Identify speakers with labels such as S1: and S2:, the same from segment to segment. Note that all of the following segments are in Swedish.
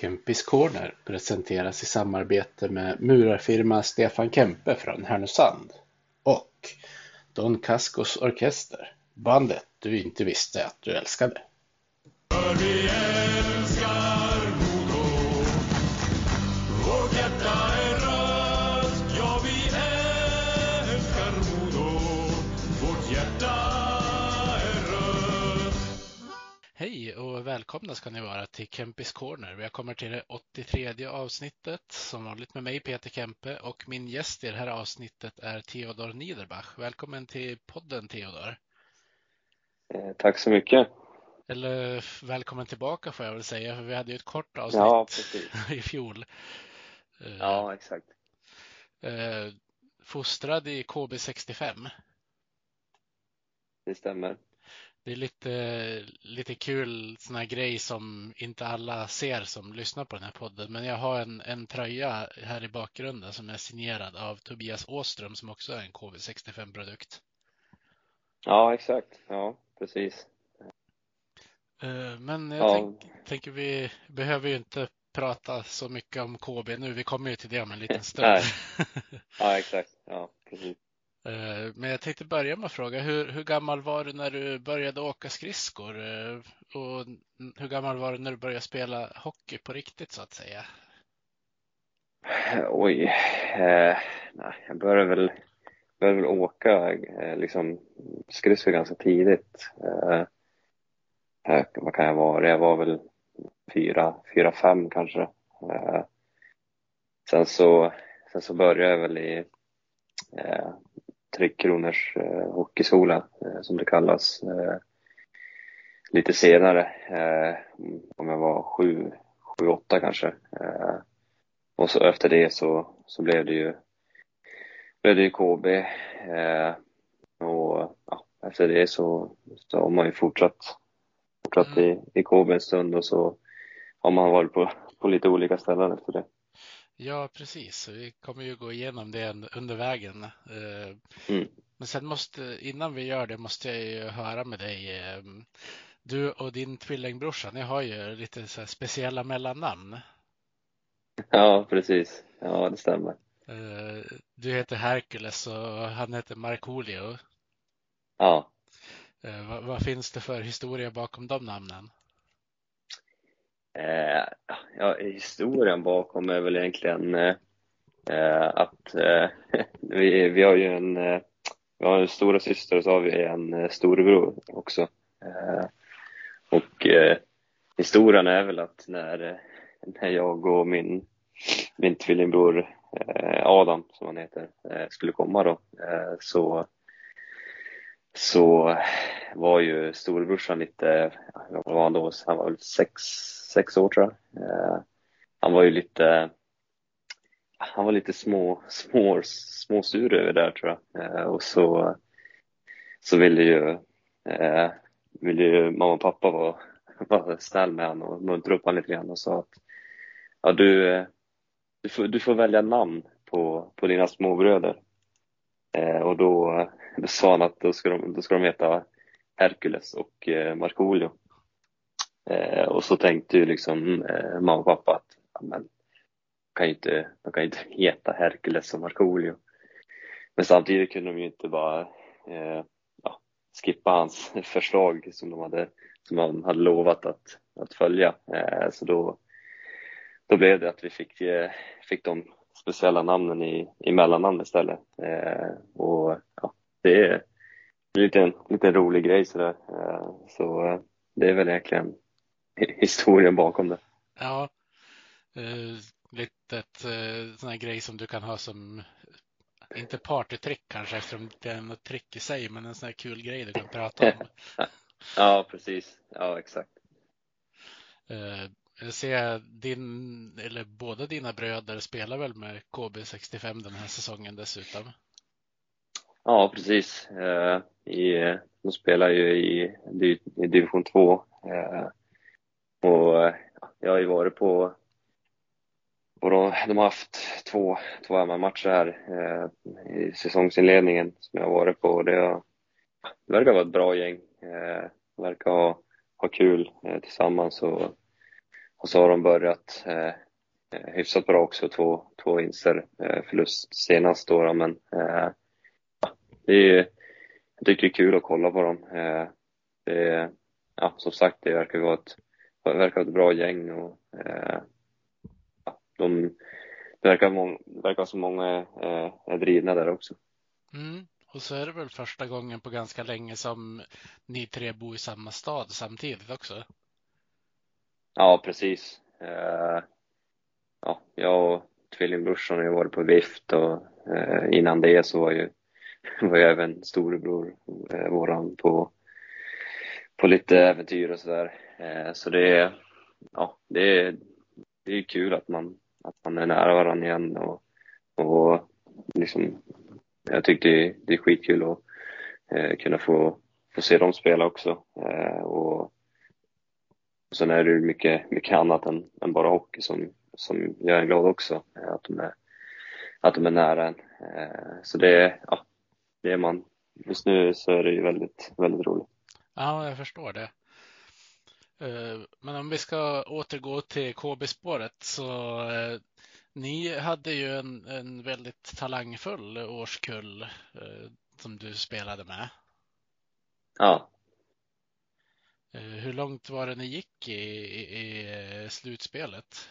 S1: Kempis Corner presenteras i samarbete med murarfirma Stefan Kempe från Härnösand och Don Cascos Orkester, bandet du inte visste att du älskade. Välkomna ska ni vara till Kempis Corner. Vi kommer till det 83 avsnittet som vanligt med mig Peter Kempe och min gäst i det här avsnittet är Theodor Niederbach. Välkommen till podden Theodor.
S2: Eh, tack så mycket.
S1: Eller välkommen tillbaka får jag väl säga, för vi hade ju ett kort avsnitt
S2: Ja,
S1: i fjol. Eh,
S2: Ja, exakt.
S1: eh, fostrad i KB65.
S2: Det stämmer.
S1: Det är lite, lite kul sån här grej som inte alla ser som lyssnar på den här podden. Men jag har en, en tröja här i bakgrunden som är signerad av Tobias Åström som också är en KB65-produkt.
S2: Ja, exakt. Ja, precis.
S1: Eh, Men jag
S2: Ja.
S1: tänk, tänker vi behöver ju inte prata så mycket om KB nu. Vi kommer ju till det om en liten stund.
S2: Nej. Ja, exakt. Ja, precis.
S1: Eh, men jag tänkte börja med att fråga, hur, hur gammal var du när du började åka skridskor? Eh, och hur gammal var du när du började spela hockey på riktigt så att säga?
S2: Eh, oj. Eh, nej, jag började väl, började väl åka eh, liksom skridskor ganska tidigt. Eh, vad kan jag vara? Jag var väl fyra, fyra, fem kanske. Eh, sen så, sen så började jag väl i eh, Tre Kronors eh, hockeyskola eh, som det kallas. Eh, lite senare, eh, om jag var sju, sju, åtta kanske. Eh, och så efter det så, så blev det ju, blev det ju KB. Och ja, efter det så, så har man ju fortsatt, fortsatt i, i KB en stund och så har man varit på, på lite olika ställen efter det.
S1: Ja, precis. Vi kommer ju gå igenom det un- under vägen. Eh,
S2: Mm.
S1: Men sen måste, innan vi gör det, måste jag ju höra med dig. eh, Du och din tvillingbrorsa, ni har ju lite så speciella mellannamn.
S2: Ja, precis. Ja, det stämmer.
S1: Eh, Du heter Hercules och han heter Markoolio.
S2: Ja.
S1: Vad, vad finns det för historia bakom de namnen?
S2: Eh, ja, historien bakom är väl egentligen eh, att eh, vi, vi har ju en, eh, vi har en stora syster och så har vi en eh, storebror också. Eh, och eh, historien är väl att när, eh, när jag och min, min tvillingbror eh, Adam, som han heter, eh, skulle komma då, eh, så så var ju storebrorsan lite, vad var han då? Han var väl sex, sex år tror jag. Eh, han var ju lite, han var lite små, små, småsur över det där tror jag. Eh, och så, så ville ju, eh, ville ju mamma och pappa vara, vara snäll med honom och muntra upp honom lite grann och sa att ja, du, du, får, du får välja namn på, på dina småbröder. Eh, och då, då sa han att då ska de, då ska de heta Hercules och eh, Markoolio. Eh, och så tänkte ju liksom eh, mamma och pappa att ja, men, de kan ju inte, de kan ju inte heta Herkules och Markoolio. Men samtidigt kunde de ju inte bara eh, ja, skippa hans förslag som de hade, som han hade lovat att, att följa. Eh, så då, då blev det att vi fick, eh, fick de speciella namnen i, i mellannamn istället. Eh, och ja, det är en liten, liten rolig grej sådär. Eh, så eh, det är väl egentligen historien bakom det.
S1: Ja, eh, lite eh, sån här grej som du kan ha som, inte partytrick kanske eftersom det är något trick i sig, men en sån här kul grej du kan prata om.
S2: Ja, precis. Ja, exakt.
S1: Eh, Jag ser din, eller båda dina bröder spelar väl med KB65 den här säsongen dessutom?
S2: Ja, precis. Eh, i, de spelar ju i, i division 2. Och jag har ju varit på, och de, de har haft två, två matcher här eh, i säsongsinledningen som jag har varit på. Det, har, det verkar vara ett bra gäng. Eh, verkar ha, ha kul eh, tillsammans och, och så har de börjat eh, hyfsat bra också, två, två vinster, eh, förlust senast då, men eh, det är, jag tycker det är kul att kolla på dem. Eh, det är, ja, som sagt, det verkar vara ett, verkar vara ett bra gäng och eh, de, det verkar, må, verkar som många eh, är drivna där också.
S1: Mm. Och så är det väl första gången på ganska länge som ni tre bor i samma stad samtidigt också?
S2: Ja, precis. Eh, ja, jag och tvillingbrorsan har ju varit på vift och eh, innan det så var ju, var ju även storebror eh, våran på, på lite äventyr och sådär. Eh, så det är, ja, det är, det är kul att man, att man är nära varandra igen och, och liksom, jag tycker det, det är skitkul att eh, kunna få, få se dem spela också. Eh, och sen är det mycket, mycket annat än, än bara hockey som, som gör en glad också. Eh, att de är, att de är nära en. Eh, så det ja, det är man. Just nu så är det ju väldigt, väldigt roligt.
S1: Ja, jag förstår det. Eh, men om vi ska återgå till KB-spåret så ni hade ju en, en väldigt talangfull årskull som du spelade med.
S2: Ja.
S1: Hur långt var det ni gick i, i, i slutspelet?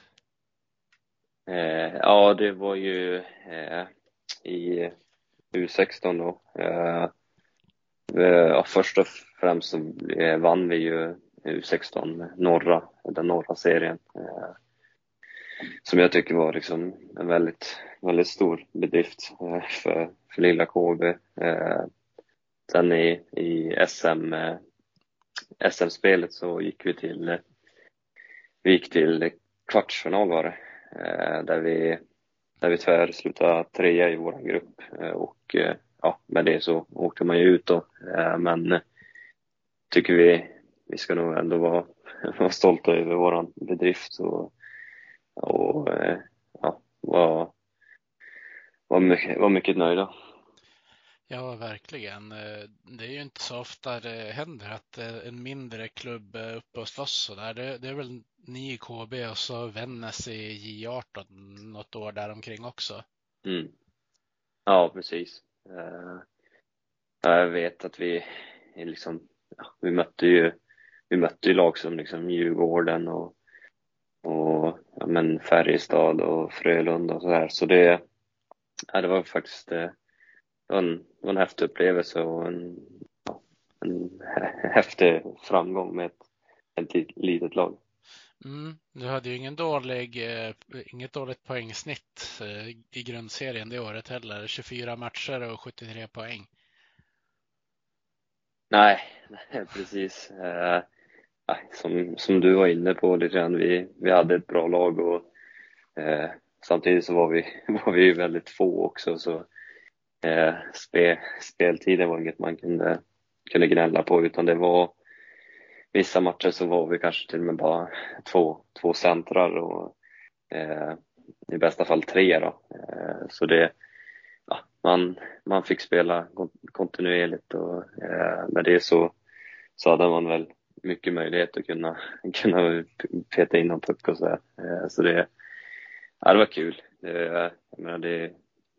S2: Eh, ja, det var ju eh, i U16 då. Eh, Eh, ja, först och främst så eh, vann vi ju U16 norra, den norra serien. Eh, som jag tycker var liksom en väldigt, väldigt stor bedrift för, för lilla KB. Sen i, i SM, SM-spelet så gick vi till, vi gick till kvartsfinal var det. Där vi, där vi tyvärr slutade trea i vår grupp och ja, med det så åkte man ju ut då. Men tycker vi, vi ska nog ändå vara, vara stolta över våran bedrift och, och ja, vara var mycket, var mycket nöjda.
S1: Ja, verkligen. Det är ju inte så ofta det händer att en mindre klubb är uppe och slåss så där. Det, det är väl ni i KB och så Vännäs i J18 något år däromkring också.
S2: Mm. Ja, precis. Uh, jag vet att vi liksom, ja, vi mötte ju, vi mötte ju lag som liksom Djurgården och, och ja, men Färjestad och Frölunda och sådär. Så det, ja, det var faktiskt eh, det var en, det var en häftig upplevelse och en, ja, en häftig framgång med ett, ett litet lag.
S1: Mm, du hade ju ingen dålig, eh, inget dåligt poängsnitt eh, i grundserien det året heller. 24 matcher och 73 poäng.
S2: Nej, precis. Eh, som, som du var inne på lite grann, vi, vi hade ett bra lag och eh, samtidigt så var vi, var vi väldigt få också så eh, spe, speltiden var inget man kunde, kunde gnälla på utan det var vissa matcher så var vi kanske till och med bara två, två centrar och eh, i bästa fall tre då. Eh, så det, ja, man, man fick spela kontinuerligt och eh, med det så, så hade man väl mycket möjlighet att kunna, kunna peta in någon puck och så. Eh, så det, ja, det var kul. Det, jag menar det,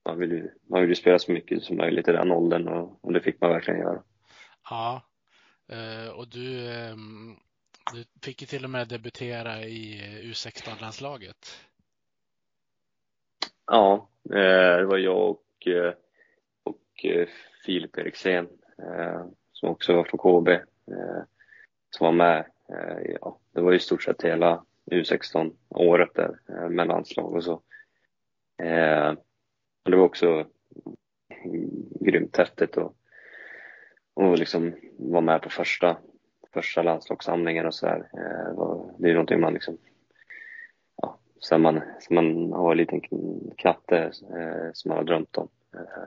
S2: man vill ju man vill ju spela så mycket som möjligt i den åldern och, och det fick man verkligen göra.
S1: Ja, Eh, och du, ehm, du fick ju till och med debutera i U16-landslaget.
S2: Ja, eh, det var jag och, eh, och eh, Filip Eriksen som också var från KB som var med. Ja, det var i stort sett hela U16-året där med landslag och så. Det var också grymt häftigt och och liksom vara med på första, första landslagssamlingen och sådär. Eh, där. det är någonting man liksom, ja, sen man, sen man har en liten knatte eh, som man har drömt om. Eh,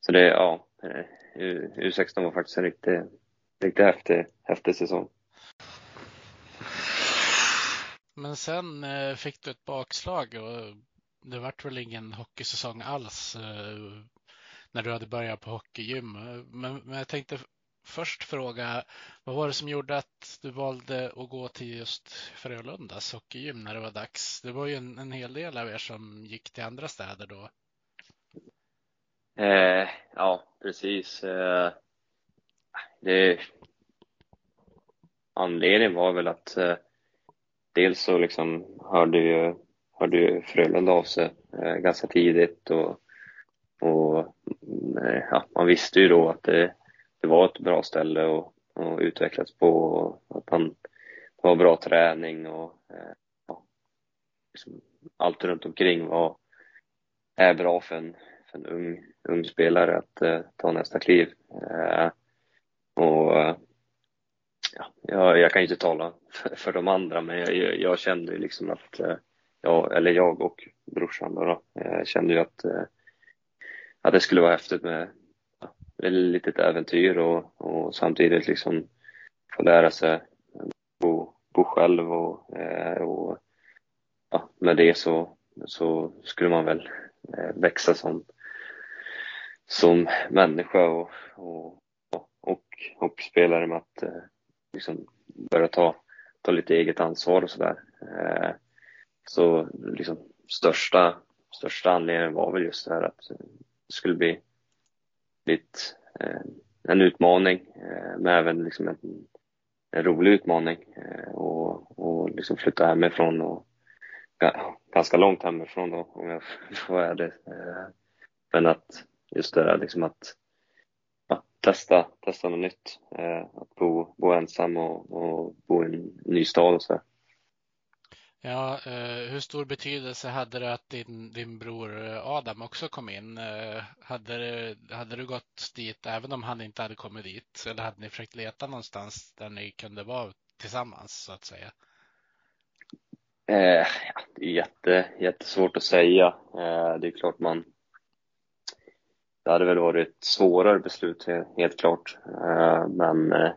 S2: så det, ja, U16 var faktiskt en riktigt, riktigt häftig, häftig säsong.
S1: Men sen fick du ett bakslag och det vart väl ingen hockeysäsong alls när du hade börjat på hockeygym. Men, men jag tänkte först fråga, vad var det som gjorde att du valde att gå till just Frölundas hockeygym när det var dags? Det var ju en, en hel del av er som gick till andra städer då.
S2: Eh, ja, precis. Eh, det, anledningen var väl att eh, dels så liksom hörde ju, hörde ju Frölunda av sig eh, ganska tidigt och, och Eh, ja, man visste ju då att det, det var ett bra ställe att, och utvecklas på och att han det var bra träning och eh, ja, liksom allt runt omkring var, är bra för en, för en ung, ung spelare att eh, ta nästa kliv. Eh, och eh, ja, jag, jag kan ju inte tala för, för de andra, men jag, jag kände ju liksom att eh, jag, eller jag och brorsan då, då kände ju att, eh, att det skulle vara häftigt med ja, ett litet äventyr och, och samtidigt liksom få lära sig bo, bo själv och, eh, och ja, med det så, så skulle man väl eh, växa som, som människa och, och, och, och spelare med att eh, liksom börja ta, ta lite eget ansvar och sådär. Eh, så liksom största, största anledningen var väl just det här att skulle bli lite, eh, en utmaning, eh, men även liksom en, en rolig utmaning eh, och, och liksom flytta hemifrån och ganska långt hemifrån då, om jag får vara ärlig. Eh, men att just det där liksom att testa, testa något nytt. Eh, att bo, bo ensam och, och bo i en ny stad och så.
S1: Ja, eh, hur stor betydelse hade det att din, din bror eh, Adam också kom in? Eh, hade, det, hade du gått dit även om han inte hade kommit dit? Eller hade ni försökt leta någonstans där ni kunde vara tillsammans så att säga?
S2: Eh, det är jätte, jättesvårt att säga. Eh, det är klart man det hade väl varit ett svårare beslut helt klart. Eh, men eh,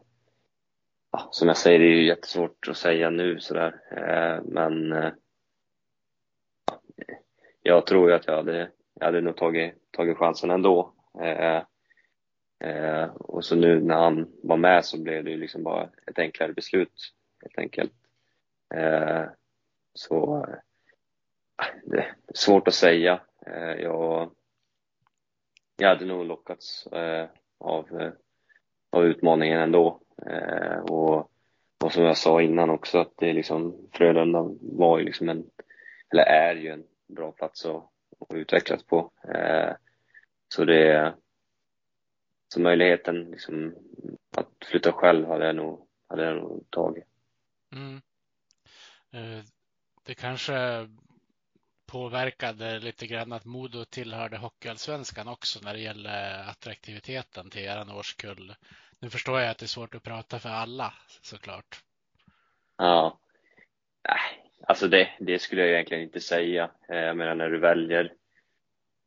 S2: ja, som jag säger, det är ju jättesvårt att säga nu sådär. Eh, men eh, ja, jag tror ju att jag hade, jag hade nog tagit, tagit chansen ändå. Eh, eh, och så nu när han var med så blev det ju liksom bara ett enklare beslut helt enkelt. Så det är svårt att säga. Jag jag hade nog lockats av, av utmaningen ändå. Eh, och, och som jag sa innan också att det är liksom Frölunda var ju liksom en, eller är ju en bra plats att, att utvecklas på. Eh, så det så möjligheten liksom att flytta själv hade jag nog, hade jag nog tagit. Mm.
S1: Eh, det kanske påverkade lite grann att Modo tillhörde Hockeyallsvenskan också när det gäller attraktiviteten till er årskull. Nu förstår jag att det är svårt att prata för alla såklart.
S2: Ja, äh, alltså det, det skulle jag egentligen inte säga. Eh, jag menar när du väljer,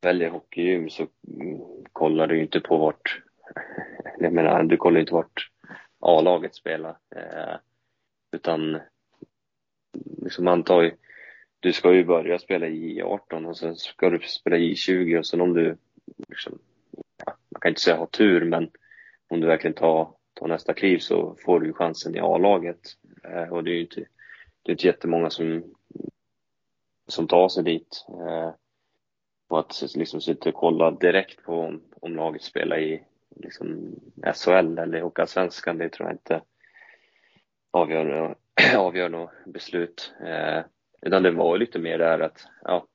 S2: väljer hockeygym så mm, kollar du inte på vart, jag menar du kollar inte vart A-laget spelar. Eh, utan liksom man tar ju du ska ju börja spela i 18 och sen ska du spela i 20 och sen om du, liksom, ja, man kan inte säga ha tur, men om du verkligen tar, tar nästa kliv så får du chansen i A-laget. Eh, och det är ju inte, det är inte jättemånga som, som tar sig dit. Eh, och att liksom sitta och kolla direkt på om, om laget spelar i liksom, SHL eller Hockeyallsvenskan, det tror jag inte avgör, avgör något beslut. Eh, utan det var lite mer där att, ja,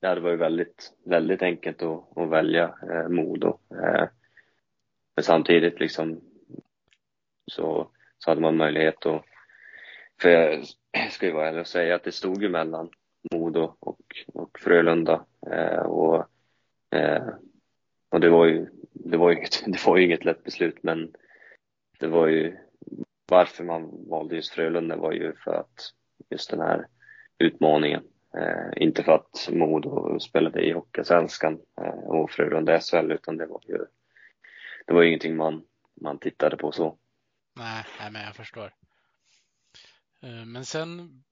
S2: det hade varit väldigt, väldigt enkelt att, att välja eh, Modo. Eh, men samtidigt liksom så, så hade man möjlighet att, för jag ska ju vara ärlig och säga att det stod ju mellan Modo och, och Frölunda eh, och, eh, och det var ju, det var ju inget, det var ju inget lätt beslut men det var ju varför man valde just Frölunda var ju för att just den här utmaningen. Eh, inte för att Modo spelade i Hockeyallsvenskan eh, och Frölunda SHL utan det var ju det var ingenting man, man tittade på så.
S1: Nej, nej men jag förstår. Eh, men sen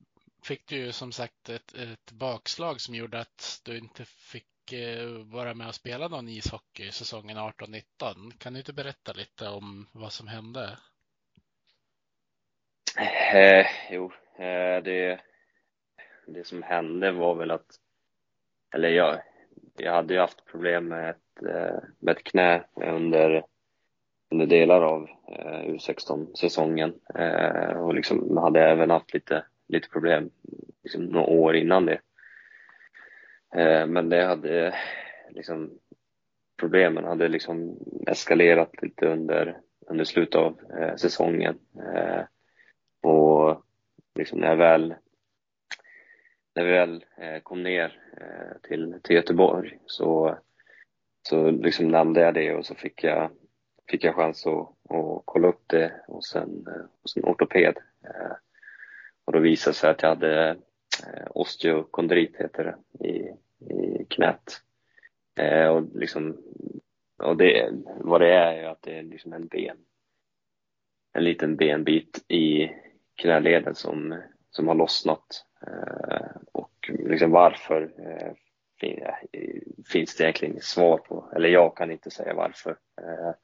S1: fick du ju som sagt ett, ett bakslag som gjorde att du inte fick fick eh, vara med och spela någon ishockey säsongen 18-19. Kan du inte berätta lite om vad som hände?
S2: Eh, jo, eh, det, det som hände var väl att, eller jag, jag hade ju haft problem med ett, eh, med ett knä under, under delar av eh, U16-säsongen eh, och liksom hade även haft lite, lite problem liksom några år innan det. Men det hade liksom problemen hade liksom eskalerat lite under, under slutet av säsongen. Och liksom när jag väl när vi väl eh, kom ner Eh, till, till Göteborg så, så liksom nämnde jag det och så fick jag, fick jag chans att, att kolla upp det hos en, eh, hos en ortoped. Eh, och då visade det sig att jag hade osteokondrit heter det, i, i knät. Och, liksom, och det, vad det är är att det är liksom en ben, en liten benbit i knäleden som, som har lossnat och liksom varför eh, eh, finns det egentligen inget svar på, eller jag kan inte säga varför. Eh,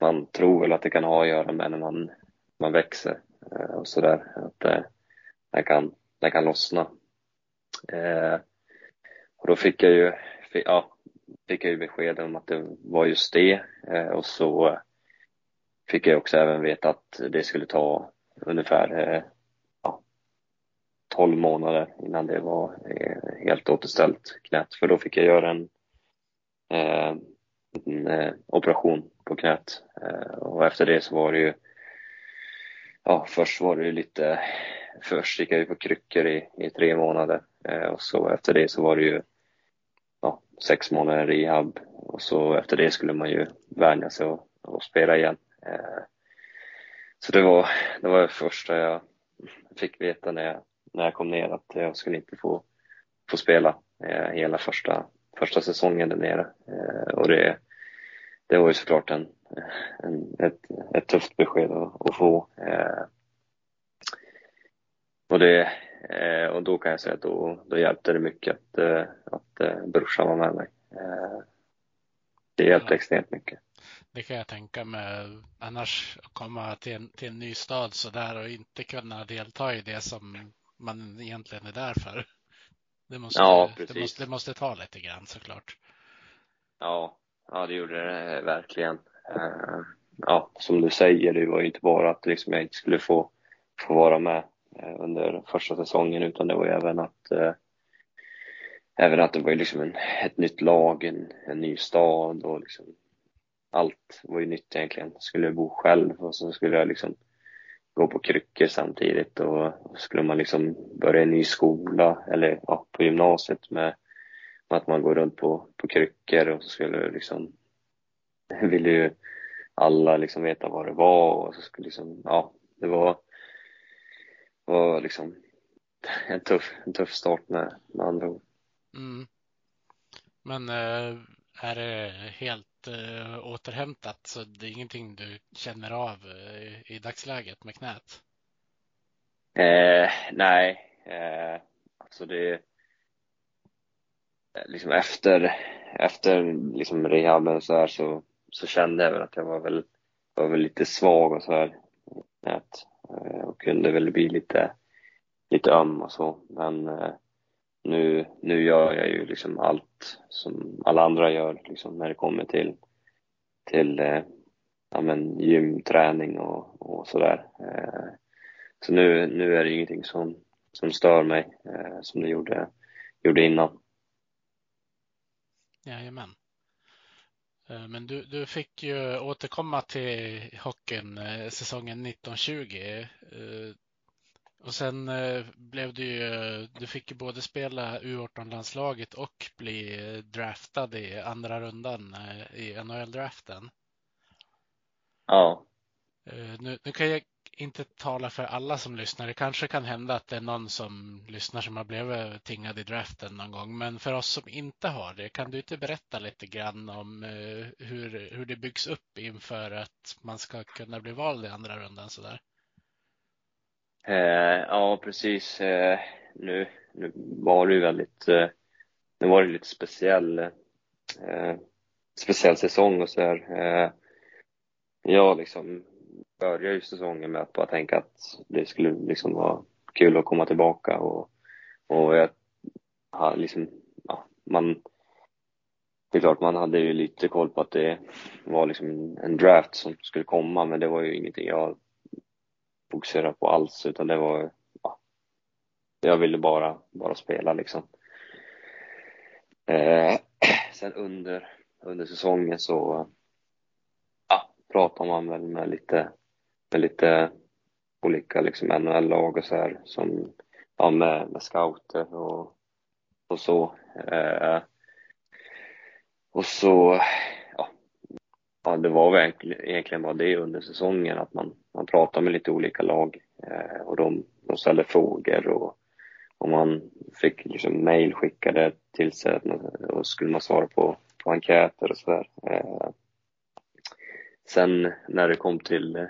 S2: man tror väl att det kan ha att göra med när man, man växer eh, och sådär, att eh, det kan, den kan lossna. Och då fick jag ju, ja, fick jag ju besked om att det var just det och så fick jag också även veta att det skulle ta ungefär 12 månader innan det var eh, helt återställt knät. För då fick jag göra en, eh, en eh, operation på knät. Eh, och efter det så var det ju, ja först var det ju lite, först gick jag ju på kryckor i, i tre månader eh, och så efter det så var det ju ja, sex månader rehab och så efter det skulle man ju vänja sig och, och spela igen. Eh, så det var, det var det första jag fick veta när jag när jag kom ner att jag skulle inte få, få spela eh, hela första, första säsongen där nere. Eh, och det, det var ju såklart en, en, ett, ett tufft besked att, att få. Eh, och, det, eh, och då kan jag säga att då, då hjälpte det mycket att, eh, att eh, brorsan var med mig. Det hjälpte ja. extremt mycket.
S1: Det kan jag tänka mig. Annars komma till en, till en ny stad så där och inte kunna delta i det som man egentligen är där för. Det måste, ja, det måste, det måste ta lite grann såklart.
S2: Ja, ja det gjorde det verkligen. Uh, ja, som du säger, det var ju inte bara att liksom jag inte skulle få, få vara med uh, under första säsongen utan det var ju även att även att det var ju liksom en, ett nytt lag, en, en ny stad och liksom allt var ju nytt egentligen. Skulle bo själv och så skulle jag liksom gå på kryckor samtidigt och skulle man liksom börja en ny skola eller ja, på gymnasiet med, att man går runt på, på kryckor och så skulle liksom ville ju alla liksom veta vad det var och så skulle liksom, ja, det var, var liksom en tuff, en tuff start med, med andra ord.
S1: Mm. Men eh, är det helt Eh, återhämtat så det är ingenting du känner av eh, i dagsläget med knät?
S2: Eh, nej, eh, alltså det eh, liksom efter, efter liksom rehaben så här så, så kände jag väl att jag var väl, var väl lite svag och så här knät eh, och kunde väl bli lite, lite öm och så men eh, nu, nu gör jag ju liksom allt som alla andra gör liksom när det kommer till, till eh, ja, men gymträning och, och sådär. Eh, så nu, nu är det ingenting som, som stör mig eh, som det gjorde, gjorde innan.
S1: Jajamän. Eh, men du, du fick ju återkomma till hockeyn eh, säsongen 1920. Och sen eh, blev du ju, du fick ju både spela U18-landslaget och bli draftad i andra rundan eh, i NHL-draften.
S2: Ja.
S1: Eh, nu, nu, kan jag inte tala för alla som lyssnar. Det kanske kan hända att det är någon som lyssnar som har blivit tingad i draften någon gång. Men för oss som inte har det, kan du inte berätta lite grann om hur, hur det byggs upp inför att man ska kunna bli vald i andra rundan sådär?
S2: Eh, ja, precis. Eh, nu, nu var det ju väldigt, eh, nu var det lite speciell, eh, speciell säsong och sådär. Eh, jag liksom började ju säsongen med att bara tänka att det skulle liksom vara kul att komma tillbaka och, och jag hade liksom, ja, man det är klart, man hade ju lite koll på att det var liksom en draft som skulle komma, men det var ju ingenting jag fokuserade på alls, utan det var, ja, jag ville bara, bara spela liksom. Eh, sen under, under säsongen så ja, pratar man väl med lite, med lite olika liksom NHL-lag och så här, som, ja, med, med scouter och, och så. Eh, och så, ja, det var egentligen bara det under säsongen att man, man pratade med lite olika lag eh, och de, de ställde frågor och, och man fick liksom mejl skickade till sig och skulle man svara på, på enkäter och sådär. Eh, sen när det kom till,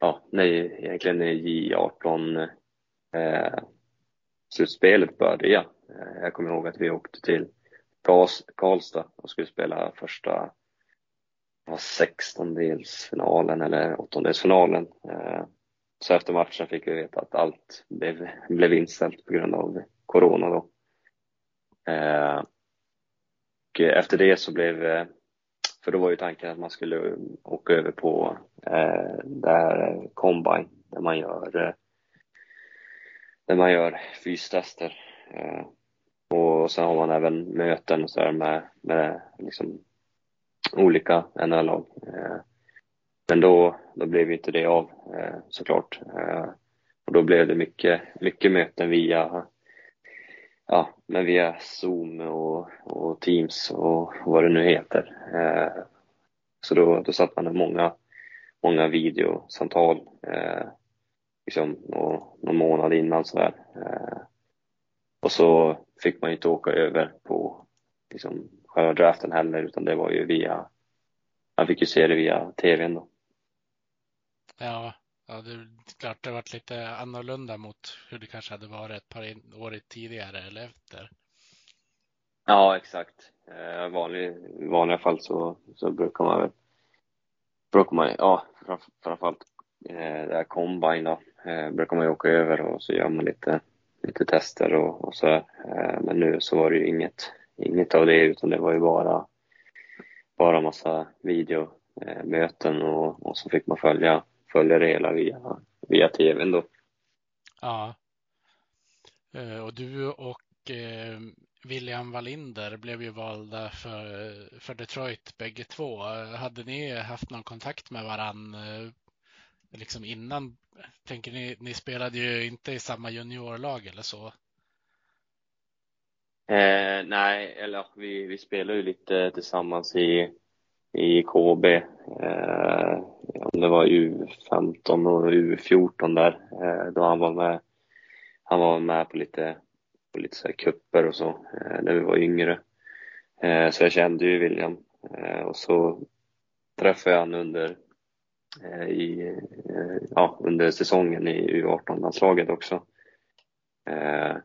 S2: ja, när, egentligen när J18 eh, slutspelet började, ja. Eh, jag kommer ihåg att vi åkte till Karlstad och skulle spela första var sextondelsfinalen eller åttondelsfinalen. Eh, så efter matchen fick vi veta att allt blev, blev inställt på grund av corona då. Eh, och efter det så blev, eh, för då var ju tanken att man skulle åka över på där Combine där man gör där man gör fystester och sen har man även möten och så med, med liksom olika NHL-lag. Eh, men då, då blev inte det av eh, såklart. Eh, och då blev det mycket, mycket möten via, ja, men via Zoom och, och Teams och vad det nu heter. Så då, då satt man i många, många videosamtal liksom någon månad innan sådär. Och så fick man inte åka över på liksom, själva draften heller utan det var ju via, man fick ju se det via tvn då.
S1: Ja, ja det är klart det varit lite annorlunda mot hur det kanske hade varit ett par år tidigare eller efter.
S2: Ja, exakt. I vanlig, vanliga fall så, så brukar man väl, brukar man, ja, framförallt eh, det här combine då, eh, brukar man ju åka över och så gör man lite lite tester och, och så. Eh, men nu så var det ju inget, inget av det utan det var ju bara, bara massa videomöten och, och så fick man följa, följa det hela via, via tvn då.
S1: Ja. Eh, och du och eh, William Wallinder blev ju valda för, för Detroit bägge två. Hade ni haft någon kontakt med varann eh, liksom innan tänker ni, ni spelade ju inte i samma juniorlag eller så?
S2: Eh, nej, eller vi, vi spelade ju lite tillsammans i, i KB. Eh, om det var U15 och U14 där, eh, då han var med. Han var med på lite, på lite så här kupper och så, eh, när vi var yngre. Eh, så jag kände ju William. Eh, och så träffade jag honom under Eh, i, eh, ja, under säsongen i U18-landslaget också. Eh,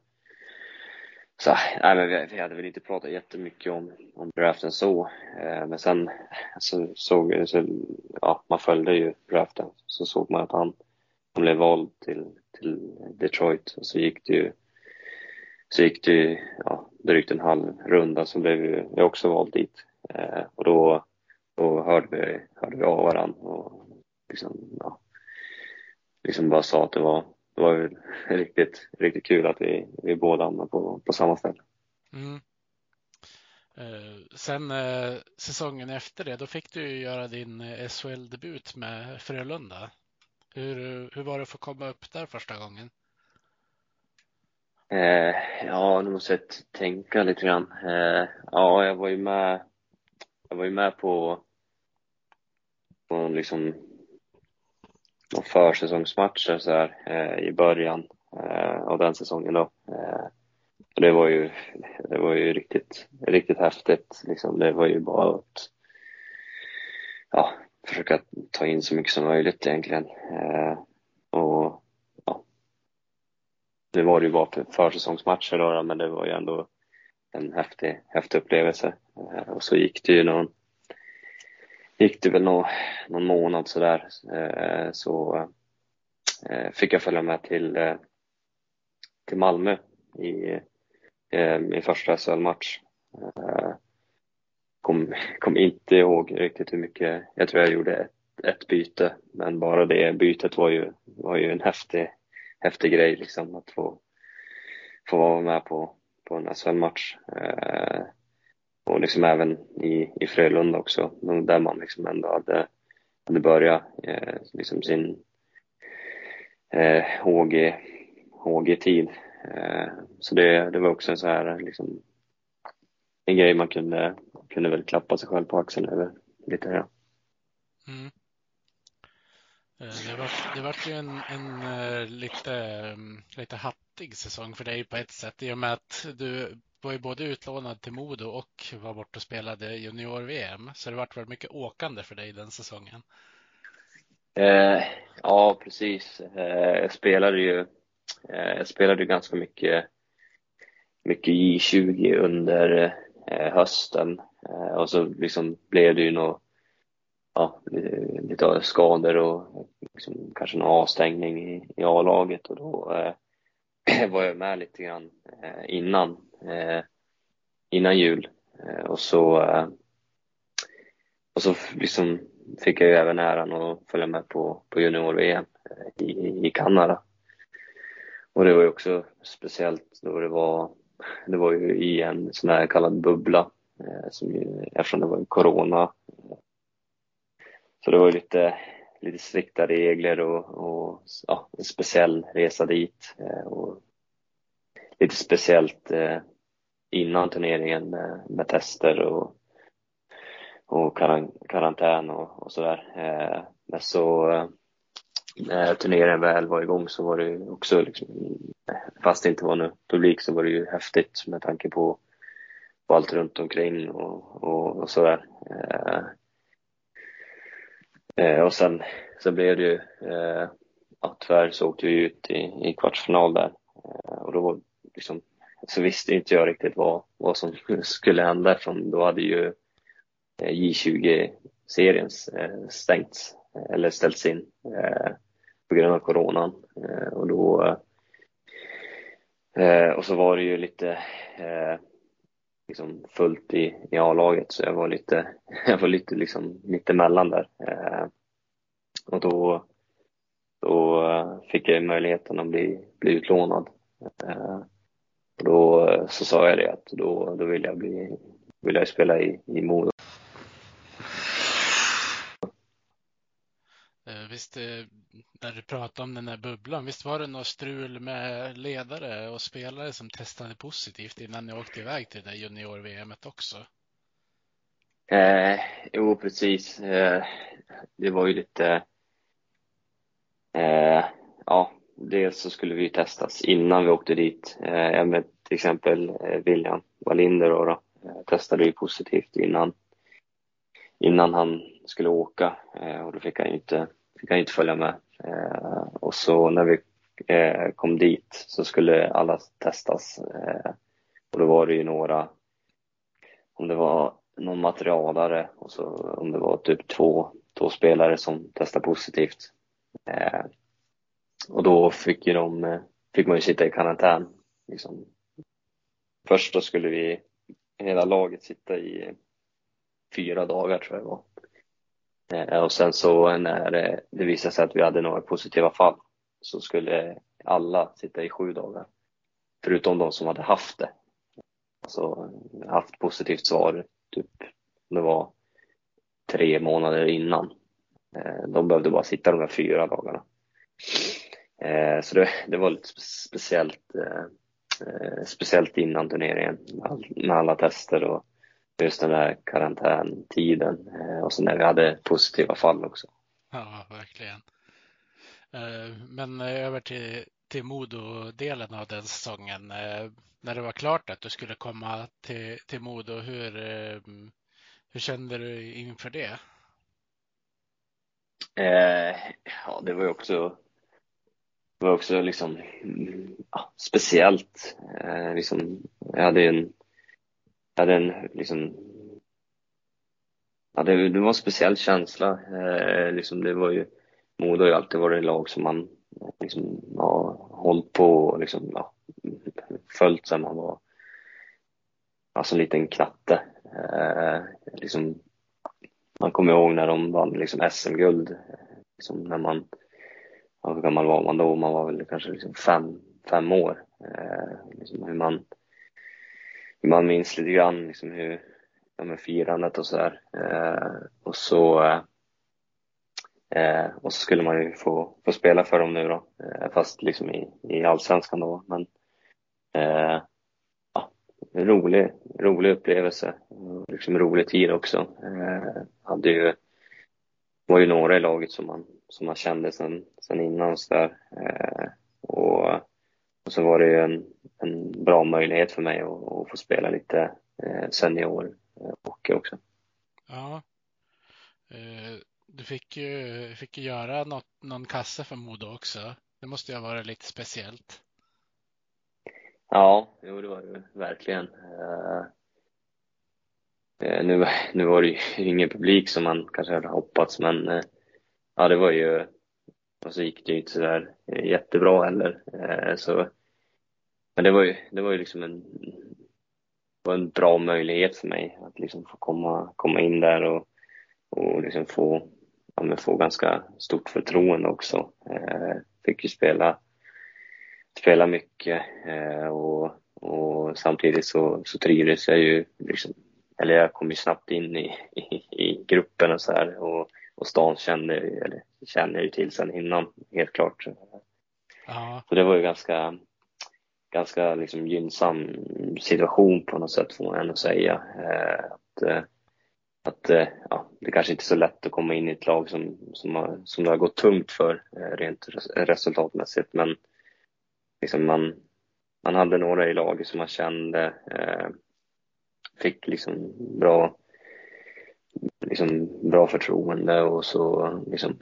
S2: så, nej, men vi, vi hade väl inte pratat jättemycket om, om draften så, eh, men sen så såg så, ja, man följde ju draften, så såg man att han, han blev vald till, till Detroit. Och så gick det ju så gick det ju ja, drygt en halv runda. Så blev jag också vald dit. Eh, och då, då hörde, vi, hörde vi av varandra och liksom, ja, liksom bara sa att det var, det var riktigt, riktigt kul att vi, vi båda hamnade på, på samma ställe. Mm.
S1: Eh, sen eh, säsongen efter det, då fick du göra din eh, SHL-debut med Frölunda. Hur, hur var det att få komma upp där första gången?
S2: Eh, ja, nu måste jag tänka lite grann. Eh, ja, jag var ju med, jag var ju med på, på liksom några försäsongsmatcher så här, eh, i början eh, av den säsongen då. Eh, det var ju, det var ju riktigt, riktigt häftigt. Liksom. Det var ju bara att ja, försöka ta in så mycket som möjligt egentligen. Eh, och ja, det var ju bara för försäsongsmatcher då, men det var ju ändå en häftig, häftig upplevelse. Eh, och så gick det ju någon, gick det väl någon, någon månad sådär, eh, så eh, fick jag följa med till, eh, till Malmö i eh, min första SHL-match. Eh, kom, kom inte ihåg riktigt hur mycket, jag tror jag gjorde ett, ett byte, men bara det bytet var ju, var ju en häftig, häftig grej liksom att få, få vara med på, på en SHL-match. Eh, och liksom även i, i Frölunda också, där man liksom ändå hade, hade börjat eh, liksom sin eh, HG, HG-tid. Eh, så det, det var också en så här liksom, en grej man kunde, kunde väl klappa sig själv på axeln över lite. Ja. Mm.
S1: Eh, det var, det var ju en, en eh, lite, mm, lite hattig säsong för dig på ett sätt i och med att du var ju både utlånad till Modo och var borta och spelade junior-VM. Så det vart väl mycket åkande för dig den säsongen?
S2: Eh, ja, precis. Eh, jag spelade ju eh, jag spelade ganska mycket, mycket J20 under eh, hösten eh, och så liksom blev det ju nog ja, lite skador och liksom kanske någon avstängning i, i A-laget och då eh, var jag med lite grann eh, innan, Eh, innan jul. Eh, och så, eh, och så liksom fick jag ju även äran att följa med på, på junior-VM eh, i, i Kanada. Och det var ju också speciellt då det var, det var ju i en sån här kallad bubbla, eh, som ju, eftersom det var corona så det var lite, lite strikta regler och, och ja, en speciell resa dit. Eh, och lite speciellt eh, innan turneringen med, med tester och, och karantän och, och sådär. Eh, men så eh, när turneringen väl var igång så var det också, liksom, fast det inte var någon publik så var det ju häftigt med tanke på, på allt runt omkring och, och, och sådär. Eh, eh och sen, sen blev det ju, eh, ja, tyvärr så åkte vi ut i, i kvartsfinal där. Eh, och då var liksom, så visste inte jag riktigt vad, vad som skulle hända eftersom då hade ju eh, J20-serien eh, stängts, eh, eller ställts in på grund av coronan. och då och så var det ju lite liksom fullt i, i A-laget så jag var lite, jag var lite liksom mittemellan där. Och då, då fick jag möjligheten att bli, bli utlånad. Eh, och då så sa jag det att då, då vill jag bli, vill jag spela i, i Modo.
S1: visst, eh, när du pratade om den här bubblan, visst var det något strul med ledare och spelare som testade positivt innan ni åkte iväg till det där junior-VMet också?
S2: Eh, jo, precis. Eh, det var ju lite, eh, ja, dels så skulle vi testas innan vi åkte dit. Eh, med till exempel eh, William Wallinder då, då eh, testade ju positivt innan, innan han skulle åka eh, och då fick han ju inte fick han inte följa med. Eh, och så när vi kom dit så skulle alla testas. Och då var det ju några, om det var någon materialare och så om det var typ två, två spelare som testade positivt. Och då fick ju de, eh, fick man ju sitta i karantän. Liksom. Först då skulle vi, hela laget sitta i fyra dagar tror jag det var. Eh, och sen så när eh, det visade sig att vi hade några positiva fall så skulle alla sitta i sju dagar. Förutom de som hade haft det. Alltså haft positivt svar, typ det var tre månader innan. De behövde bara sitta de här fyra dagarna. Eh, så det, det var lite speciellt, speciellt innan turneringen med alla tester och just den där karantäntiden eh, och så när vi hade positiva fall också.
S1: Ja, verkligen. Eh, men över till, till Modo-delen av den säsongen. Eh, när det var klart att du skulle komma till, till Modo, hur, hur kände du inför det?
S2: Eh, ja, det var ju också, det var också liksom ja, speciellt. Eh, liksom, jag hade en jag hade en liksom Ja, det, det var en speciell känsla. Eh, liksom det var ju, Modo har ju alltid varit ett lag som man liksom har hållit på och liksom, ja, följt sedan man var alltså en liten knatte. Eh, liksom, man kommer ihåg när de vann liksom SM-guld. Liksom när man, ja, hur gammal var man då? Man var väl kanske liksom fem, fem år. Eh, liksom hur man hur man minns lite grann liksom hur, ja, med firandet och sådär. Eh, och så eh, och så skulle man ju få, få spela för dem nu då, eh, fast liksom i, i allsvenskan då. Men eh, ja, en rolig, rolig upplevelse, liksom rolig tid också. Eh, hade ju, var ju några i laget som man, som man kände sen, sen innan så där. Eh, och, och så var det ju en, en bra möjlighet för mig att, att få spela lite eh, senior hockey också.
S1: Ja. Du fick ju, fick ju göra något, någon kasse för Modo också. Det måste ju ha varit lite speciellt.
S2: Ja, jo det var det verkligen. nu, nu var det ju ingen publik som man kanske hade hoppats men ja det var ju och så gick det ju inte sådär eh, jättebra heller. Eh, så, men det var ju, det var ju liksom en, var en bra möjlighet för mig att liksom få komma, komma in där och, och liksom få, ja, men få ganska stort förtroende också. Eh, fick ju spela, spela mycket eh, och, och samtidigt så, så trivdes jag ju, liksom, eller jag kom ju snabbt in i, i, i gruppen och så här och, och stan kände, eller känner ju till sen innan, helt klart.
S1: Ja.
S2: Så det var ju ganska, ganska liksom gynnsam situation på något sätt får man ändå säga. Eh, att, eh, att eh, ja, det kanske inte är så lätt att komma in i ett lag som, som, har, som det har gått tungt för rent resultatmässigt men liksom man, man hade några i laget som man kände fick liksom bra, liksom bra förtroende och så liksom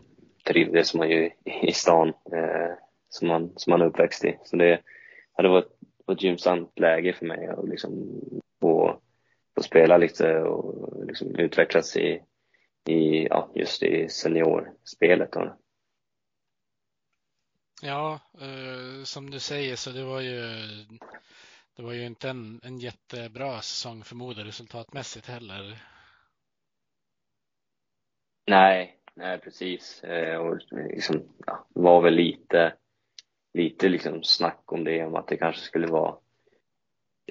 S2: trivdes man ju i stan eh, som man, som man är uppväxt i. Så det, ja, det var ett, ett gynnsamt läge för mig att liksom få, få spela lite och liksom utvecklas i, i ja, just i seniorspelet. Då.
S1: Ja, eh, som du säger så det var ju det var ju inte en, en jättebra säsong förmodar resultatmässigt heller.
S2: Nej, nej precis. Eh, och liksom, ja, var väl lite lite liksom snack om det, om att det kanske skulle vara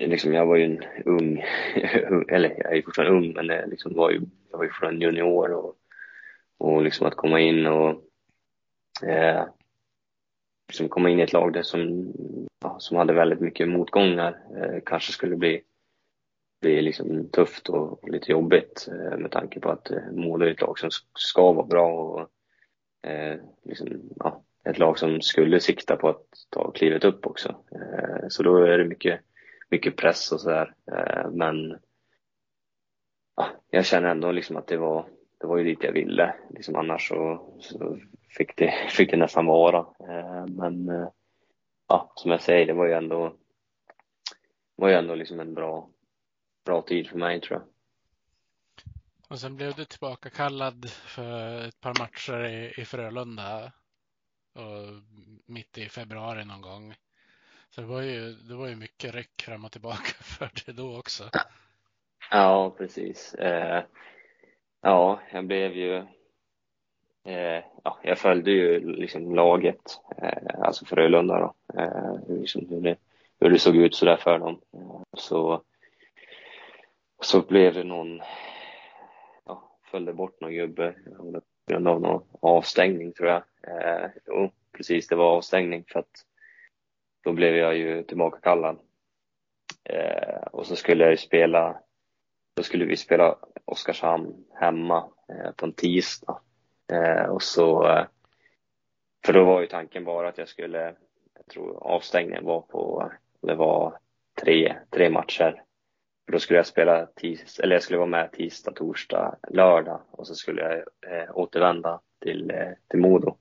S2: Liksom, jag var ju en ung, eller jag är fortfarande ung, men jag, liksom var ju, jag var ju fortfarande junior och, och liksom att komma in och eh, liksom komma in i ett lag där som, ja, som hade väldigt mycket motgångar eh, kanske skulle bli, bli liksom tufft och lite jobbigt eh, med tanke på att Modo är ett lag som ska vara bra och eh, liksom, ja, ett lag som skulle sikta på att ta klivet upp också. Eh, så då är det mycket, mycket press och sådär. Eh, men ja, jag känner ändå liksom att det var, det var ju dit jag ville. Liksom annars så, så fick, det, fick det nästan vara. Eh, men eh, ja, som jag säger, det var ju ändå, var ju ändå liksom en bra, bra tid för mig tror jag.
S1: Och sen blev du tillbaka kallad för ett par matcher i, i Frölunda och mitt i februari någon gång. Så det var ju, det var ju mycket ryck fram och tillbaka för det då också.
S2: Ja, precis. Eh, ja, jag blev ju eh, ja, jag följde ju liksom laget, eh, alltså Frölunda då, eh, liksom hur, det, hur det såg ut sådär för dem. Eh, så, så blev det någon, ja, följde bort någon gubbe på grund av någon avstängning tror jag. Eh, jo, precis, det var avstängning för att då blev jag ju tillbaka kallad. Eh, och så skulle jag ju spela, då skulle vi spela Oskarshamn hemma eh, på en tisdag. Eh, och så, eh, för då var ju tanken bara att jag skulle, jag tror avstängningen var på, det var tre, tre matcher. För då skulle jag spela tis, eller jag skulle vara med tisdag, torsdag, lördag och så skulle jag eh, återvända till, eh, till Modo.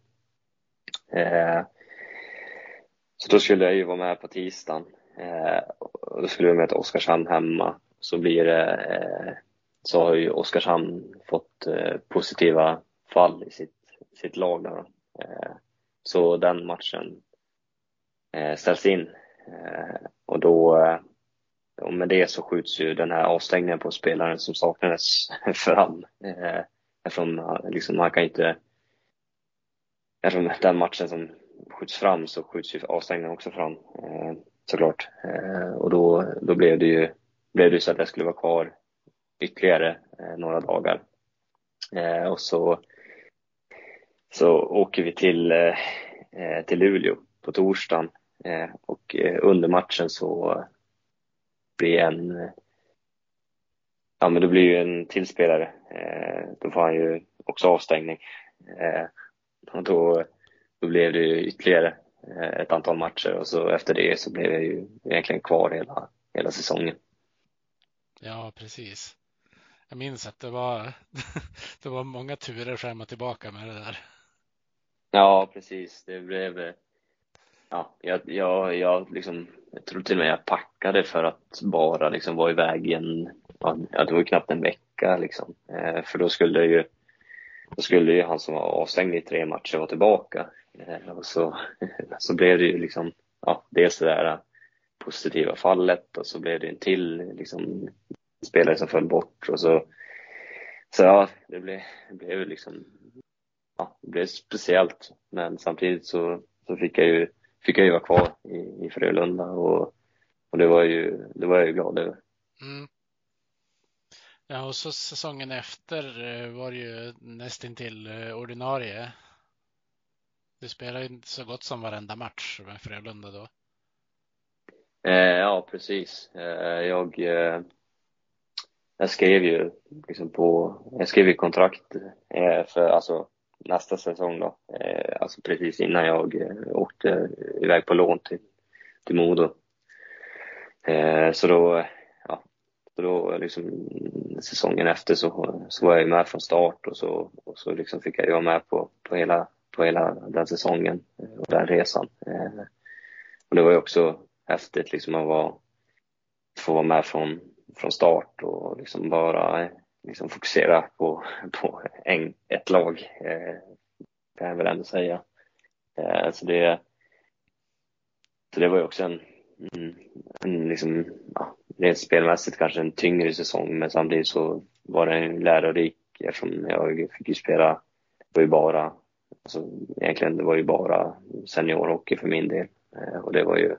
S2: Eh, så då skulle jag ju vara med på tisdagen. Eh, och då skulle vi möta Oskarshamn hemma så blir det, eh, så har ju Oskarshamn fått eh, positiva fall i sitt, sitt lag. Då. Eh, så den matchen ställs in och då och med det så skjuts ju den här avstängningen på spelaren som saknades fram. Eh, eftersom liksom, man kan inte eftersom den matchen som skjuts fram så skjuts ju avstängningen också fram eh, såklart. Eh, och då, då blev det ju blev det så att jag skulle vara kvar ytterligare eh, några dagar. Eh, och så, så åker vi till, eh, till Luleå på torsdagen och under matchen så blir en Ja men då blir ju en tillspelare, då får han ju också avstängning. Och då, då blev det ju ytterligare eh, ett antal matcher och så efter det så blev jag ju egentligen kvar hela, hela säsongen.
S1: Ja, precis. Jag minns att det var, det var många turer fram och tillbaka med det där.
S2: Ja, precis. Det blev, ja, jag, jag, jag, liksom, jag tror till och med jag packade för att bara liksom vara iväg i en, ja, det var ju knappt en vecka liksom. Eh, för då skulle ju då skulle ju han som var avstängd i tre matcher vara tillbaka. Eh, och så, så blev det ju liksom, ja, dels det där positiva fallet och så blev det en till liksom, spelare som föll bort och så, så ja, det blev, det blev liksom, ja, det blev speciellt. Men samtidigt så, så fick jag ju, fick jag ju vara kvar i, i Frölunda och, och det var ju, det var jag ju glad över. Mm.
S1: Ja, och så säsongen efter eh, var det ju nästintill eh, ordinarie. Du spelade ju så gott som varenda match med Frölunda då.
S2: Eh, ja, precis. jag, jag skrev ju liksom på, jag skrev ju kontrakt för alltså nästa säsong då. Eh, alltså precis innan jag eh, åkte iväg på lån till, till Modo. Eh, så då så då liksom säsongen efter så, så var jag med från start och så, och så liksom fick jag vara med på, på, hela, på hela den säsongen och den resan. Och det var ju också häftigt liksom att vara, få vara med från, från start och liksom bara liksom fokusera på, på en, ett lag, eh, kan jag väl ändå säga. Eh, så, det, så det var ju också en, mm, en, liksom, ja, rent spelmässigt kanske en tyngre säsong men samtidigt så var den lärorik eftersom jag fick ju spela, det var ju bara, alltså egentligen det var ju bara seniorhockey för min del eh, och det var ju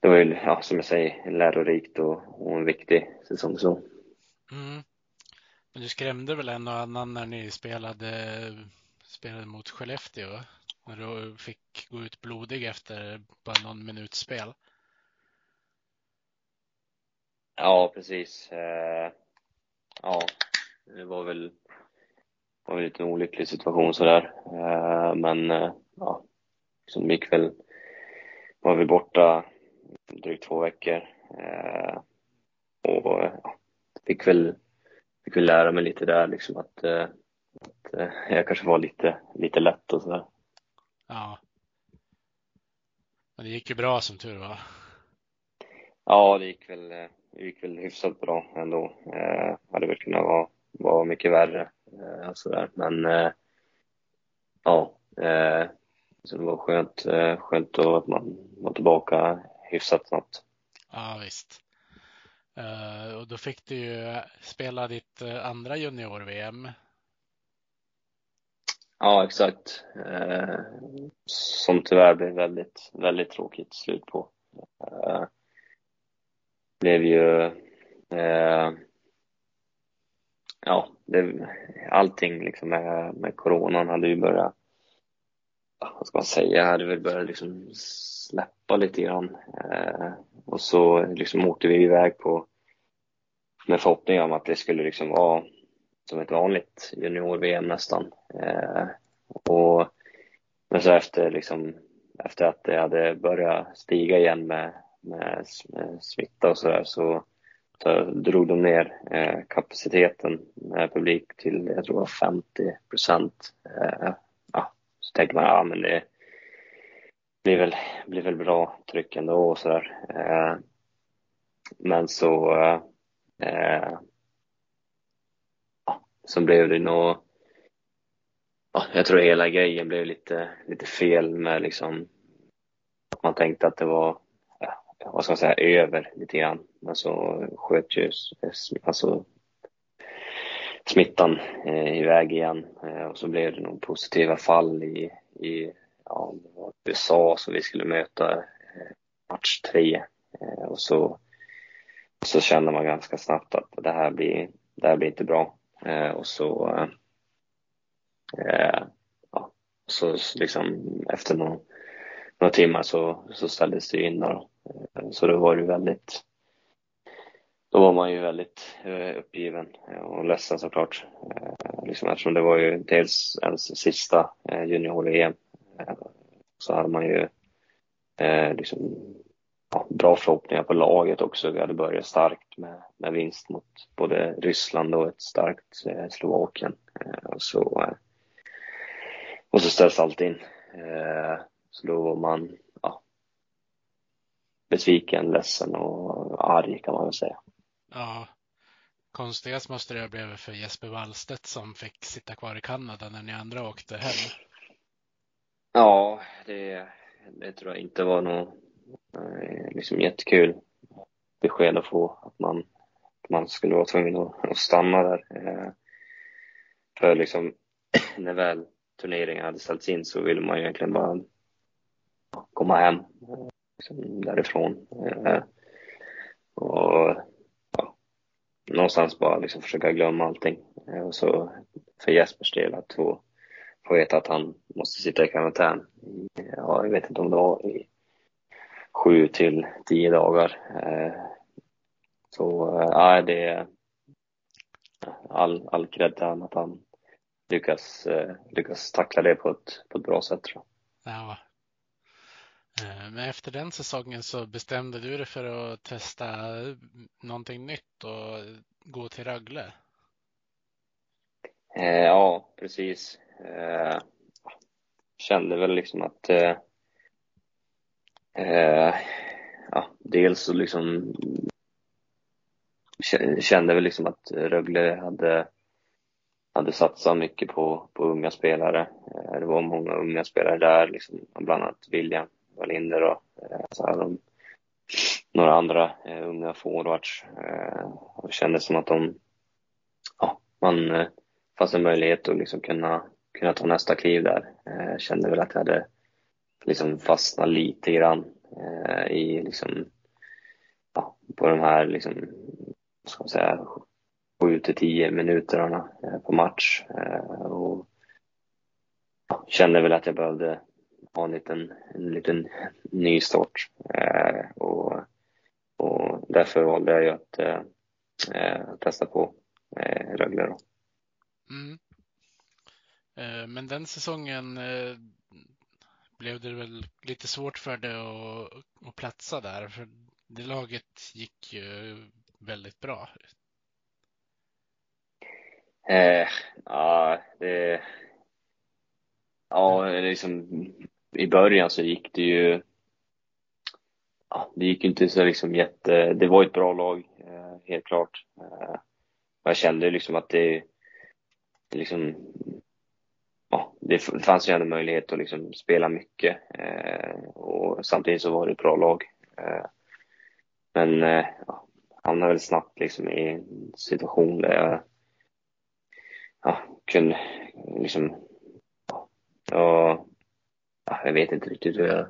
S2: det var ju, ja, som jag säger, lärorikt och, och en viktig säsong så.
S1: Men du skrämde väl en och annan när ni spelade, spelade mot Skellefteå? När du fick gå ut blodig efter bara någon minuts spel?
S2: Ja, precis. Eh, ja, det var väl, var väl lite en olycklig situation sådär. Eh, men eh, ja, som gick väl, var vi borta drygt två veckor. Och ja, fick väl, fick väl lära mig lite där liksom att, att jag kanske var lite, lite lätt och sådär.
S1: Ja. Men det gick ju bra som tur var.
S2: Ja, det gick väl, det gick väl hyfsat bra ändå. Eh, hade väl kunnat vara, vara mycket värre. Eh, sådär. Men eh, ja, eh, så det var skönt, eh, skönt att man var tillbaka hyfsat snabbt.
S1: Ja, visst. Uh, och då fick du ju spela ditt uh, andra junior-VM.
S2: Ja, exakt. Uh, som tyvärr blev väldigt, väldigt tråkigt slut på blev ju ja, det, allting liksom med, med coronan hade ju börjat, vad ska man säga, hade väl börjat liksom släppa lite grann. Eh, och så liksom åkte vi iväg på, med förhoppning om att det skulle liksom vara som ett vanligt junior-VM nästan. Eh, och, men så efter liksom, efter att det hade börjat stiga igen med med, med smitta och sådär så, så drog de ner eh, kapaciteten med publik till, jag tror det var 50 procent. Eh, ja, så tänkte man, ja men det blir väl, blir väl bra tryck ändå och sådär. Eh, men så, eh, ja, så blev det nog, ja, jag tror hela grejen blev lite, lite fel med liksom, att man tänkte att det var, ja, vad ska man säga, över lite grann. Men så sköt ju, alltså smittan eh, iväg igen eh, och så blev det nog positiva fall i, i ja, det var USA som vi skulle möta eh, match tre eh, och så, så kände man ganska snabbt att det här blir, det här blir inte bra eh, och så ja, så liksom efter någon, några timmar så, så ställdes det in då. Så då var det väldigt då var man ju väldigt uppgiven och ledsen såklart. Liksom eftersom det var ju dels ens sista junior-EM så hade man ju eh, liksom, ja, bra förhoppningar på laget också. Vi hade börjat starkt med, med vinst mot både Ryssland och ett starkt eh, Slovakien. Eh, och så, och så ställs allt in. Så då var man ja, besviken, ledsen och arg kan man väl säga.
S1: Ja, konstigast måste det ha blivit för Jesper Wallstedt som fick sitta kvar i Kanada när ni andra åkte hem.
S2: Ja, det, det tror jag inte var något eh, liksom jättekul besked att få att man, att man skulle vara tvungen att, att stanna där. Eh, för liksom när väl turneringen hade ställts in så ville man ju egentligen bara komma hem liksom därifrån. Eh, och och någonstans bara liksom försöka glömma allting. Och så för Jespers del att få, få veta att han måste sitta i karantän. Ja, jag vet inte om det var i sju till tio dagar. Eh, så eh, ja, det är all, all cred till att han lyckas, lyckas tackla det på ett, på ett bra sätt tror
S1: jag. Ja, Eh, men efter den säsongen så bestämde du dig för att testa någonting nytt och gå till Rögle.
S2: Eh, ja, precis. Eh, kände väl liksom att eh, eh, ja, dels så liksom kände väl liksom att Rögle hade hade satsat mycket på, på unga spelare. Eh, det var många unga spelare där, liksom, bland annat William Wallinder och eh, så här, de några andra eh, unga forwards. Eh, och det kändes som att de, ja, man eh, fanns en möjlighet att liksom kunna, kunna ta nästa kliv där. Jag kände väl att jag hade liksom fastnat lite grann eh, i liksom, ja, på de här liksom, ska man säga, sju till tio minuterna eh, på match. Och ja, kände väl att jag behövde ha en liten, en liten ny start. Och, och därför valde jag ju att testa på Rögle. Då. Mm.
S1: Eh, men den säsongen eh, blev det väl lite svårt för dig att, att platsa där, för det laget gick ju väldigt bra.
S2: Eh, ja, det... Ja, liksom i början så gick det ju ja, det gick ju inte så liksom jätte, det var ett bra lag, eh, helt klart. Jag kände liksom att det, liksom, det fanns ju ändå möjlighet att liksom spela mycket eh, och samtidigt så var det ett bra lag. Eh, men eh, ja, hamnade väl snabbt liksom i en situation där jag ja, kunde liksom, ja, jag vet inte riktigt hur jag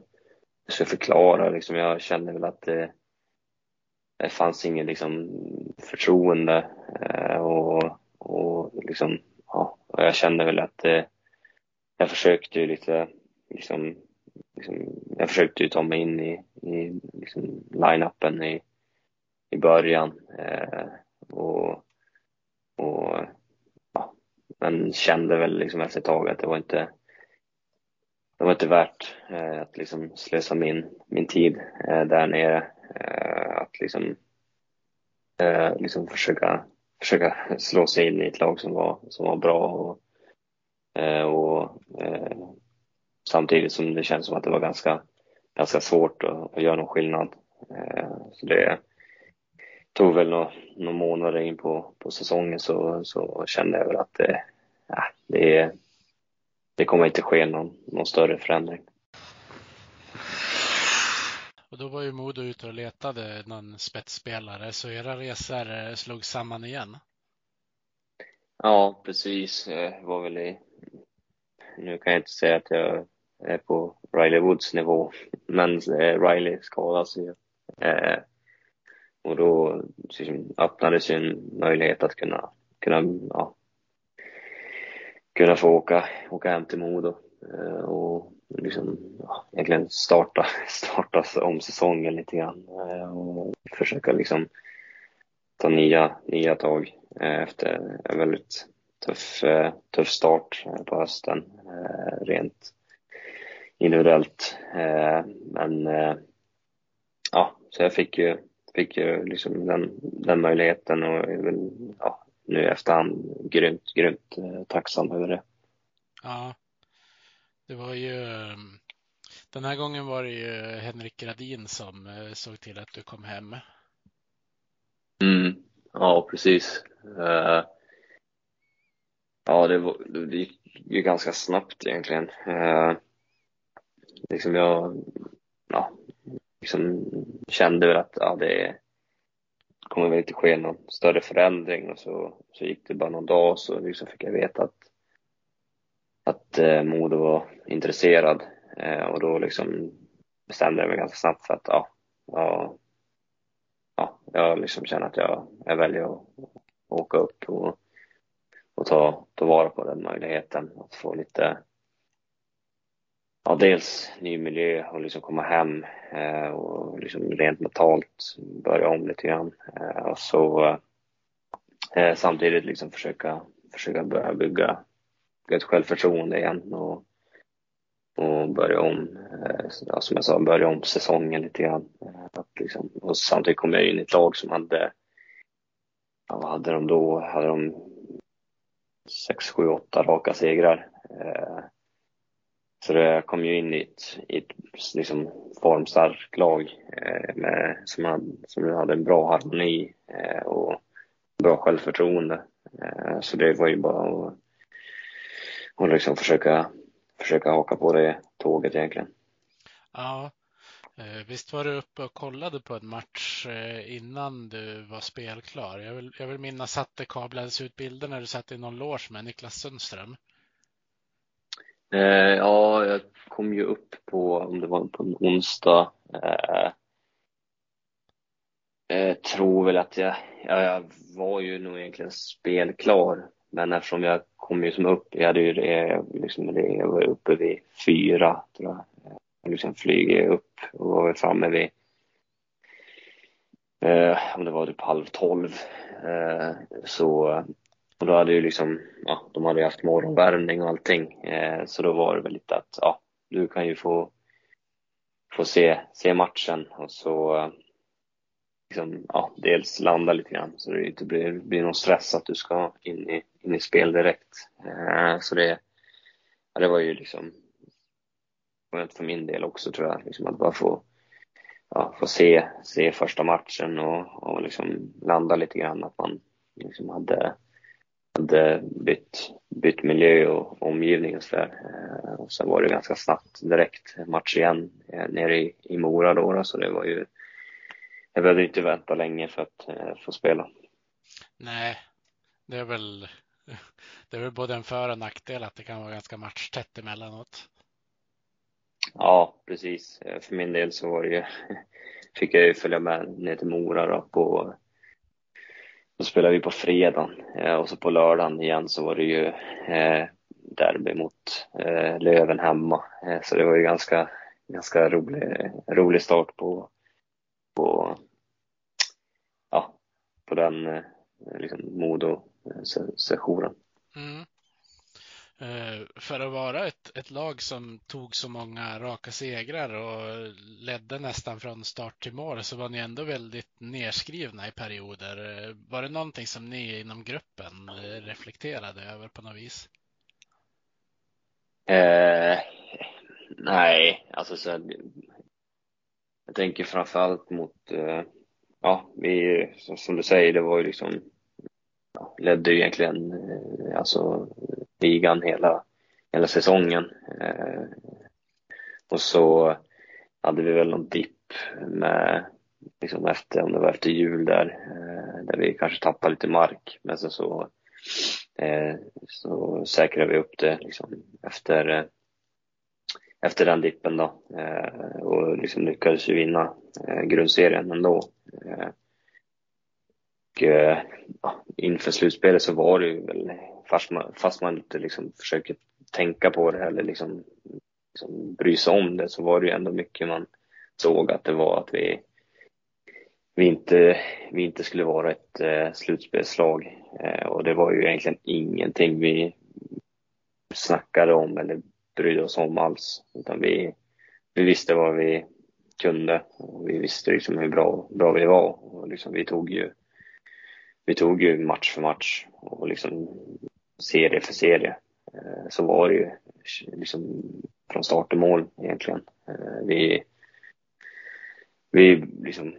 S2: ska förklara. Liksom, jag kände väl att det, det fanns ingen liksom, förtroende eh, och, och, liksom, ja, och jag kände väl att eh, jag försökte ju lite liksom, liksom, jag försökte ju ta mig in i, i liksom, line-upen i, i början eh, och, och ja, men kände väl liksom efter ett tag att det var inte det var inte värt eh, att liksom slösa min, min tid eh, där nere. Eh, att liksom, eh, liksom försöka, försöka slå sig in i ett lag som var, som var bra och, och eh, samtidigt som det känns som att det var ganska, ganska svårt att, att göra någon skillnad. så det, tog väl några, några månader in på, på säsongen så, så kände jag väl att det, ja, det, det kommer inte ske någon, någon större förändring.
S1: Och då var ju Modo ute och letade någon spetsspelare, så era resor eh, slog samman igen?
S2: Ja, precis. Jag var väl i, nu kan jag inte säga att jag är på Riley Woods nivå, men eh, Riley skadas ju. Eh, och då liksom, öppnades ju en möjlighet att kunna, kunna, ja, kunna få åka, åka hem till Modo eh, och liksom, ja, egentligen starta, starta om säsongen lite grann eh, och försöka liksom ta nya, nya tag eh, efter en väldigt tuff, tuff start på hösten rent individuellt. Men ja, så jag fick ju, fick ju liksom den, den möjligheten och ja, nu i efterhand grymt, grymt tacksam över det.
S1: Ja, det var ju den här gången var det ju Henrik Gradin som eh, såg till att du kom hem.
S2: Mm, ja, precis. Uh, ja, det, var, det gick ju ganska snabbt egentligen. Eh, liksom jag ja, liksom kände väl att ja, det kommer väl inte ske någon större förändring och så, så gick det bara någon dag och så liksom fick jag veta att att eh, Modo var intresserad eh, och då liksom bestämde jag mig ganska snabbt för att ja, ja, ja jag liksom känner att jag, jag väljer att åka upp och, och ta, ta vara på den möjligheten att få lite ja, dels ny miljö och liksom komma hem eh, och liksom rent mentalt börja om lite grann. Eh, och så eh, samtidigt liksom försöka, försöka börja bygga ett självförtroende igen och, och börja om, eh, ja, som jag sa, börja om säsongen lite grann. Eh, att liksom, och samtidigt kom jag in i ett lag som hade, ja, vad hade de då? Hade de sex, sju, åtta raka segrar. Eh, så det kom ju in i ett, i ett liksom formstarkt lag eh, med, som, hade, som hade en bra harmoni eh, och bra självförtroende. så det var ju bara att och liksom försöka, försöka haka på det tåget egentligen.
S1: Ja, Eh, visst var du uppe och kollade på en match eh, innan du var spelklar? Jag vill, jag vill minnas att det kablades ut bilder när du satt i någon loge med Niklas Sundström.
S2: Eh, ja, jag kom ju upp på, om det var på en onsdag, eh, jag tror väl att jag, ja, jag var ju nog egentligen spelklar men eftersom jag kom ju som upp, jag hade ju det, liksom det, jag var uppe vid fyra tror jag. Liksom flyger upp och var framme vid, eh, om det var typ halv tolv. Eh, så, och då hade ju liksom, ja, de hade ju haft morgonvärmning och allting. Eh, så då var det väl lite att, ja, du kan ju få, få se, se matchen och så liksom, ja, dels landa lite grann så det inte blir, blir någon stress att du ska in i, in i spel direkt. Eh, så det, ja, det var ju liksom skönt för min del också tror jag, liksom att bara få, ja, få se, se första matchen och, och liksom landa lite grann, att man liksom hade, hade bytt, bytt miljö och omgivning och sådär. där. Eh, och sen var det ganska snabbt direkt match igen eh, nere i, i Mora då, då så det var ju jag behövde inte vänta länge för att eh, få spela.
S1: Nej, det är väl det är väl både en för och nackdel att det kan vara ganska matchtätt emellanåt.
S2: Ja, precis. Eh, för min del så var det ju, fick jag ju följa med ner till Mora då på då spelade vi på fredagen eh, och så på lördagen igen så var det ju eh, derby mot eh, Löven hemma. Eh, så det var ju ganska, ganska rolig, rolig start på, på, ja, på den eh, liksom, Modo-sessionen.
S1: Eh, mm. Eh, för att vara ett, ett lag som tog så många raka segrar och ledde nästan från start till mål så var ni ändå väldigt nerskrivna i perioder. Eh, var det någonting som ni inom gruppen eh, reflekterade över på något vis?
S2: Eh, nej, alltså så jag tänker framförallt mot, eh, ja, vi, som du säger, det var ju liksom, ja, ledde ju egentligen eh, alltså ligan hela, hela säsongen. Eh, och så hade vi väl någon dipp med, liksom efter, om det var efter jul där, eh, där vi kanske tappade lite mark. Men sen så, eh, så säkrade vi upp det liksom efter, eh, efter den dippen då. Eh, och liksom lyckades ju vinna eh, grundserien ändå. Eh, Eh, ja, inför slutspelet så var det ju väl, fast man, fast man inte liksom försöker tänka på det eller liksom, liksom bry sig om det, så var det ju ändå mycket man såg att det var att vi, vi, inte, vi inte skulle vara ett eh, slutspelslag. Eh, och det var ju egentligen ingenting vi snackade om eller brydde oss om alls. Utan vi, vi visste vad vi kunde och vi visste liksom hur bra, bra vi var. Och liksom vi, tog ju, vi tog ju match för match och liksom serie för serie. Eh, så var det ju liksom från start till mål egentligen. Eh, vi, vi liksom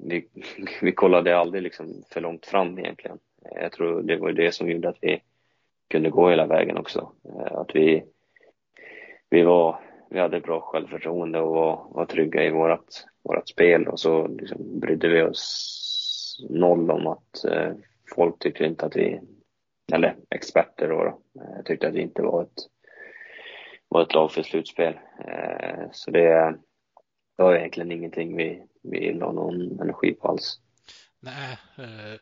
S2: vi, vi kollade aldrig liksom för långt fram egentligen. Eh, jag tror det var det som gjorde att vi kunde gå hela vägen också. Att vi, vi, var, vi hade bra självförtroende och var, var trygga i vårat, vårat spel och så liksom brydde vi oss noll om att eh, folk tyckte inte att vi, eller experter då, då eh, tyckte att vi inte var ett, var ett lag för slutspel. Eh, så det, det var egentligen ingenting vi, vi la någon energi på alls.
S1: Nej, eh,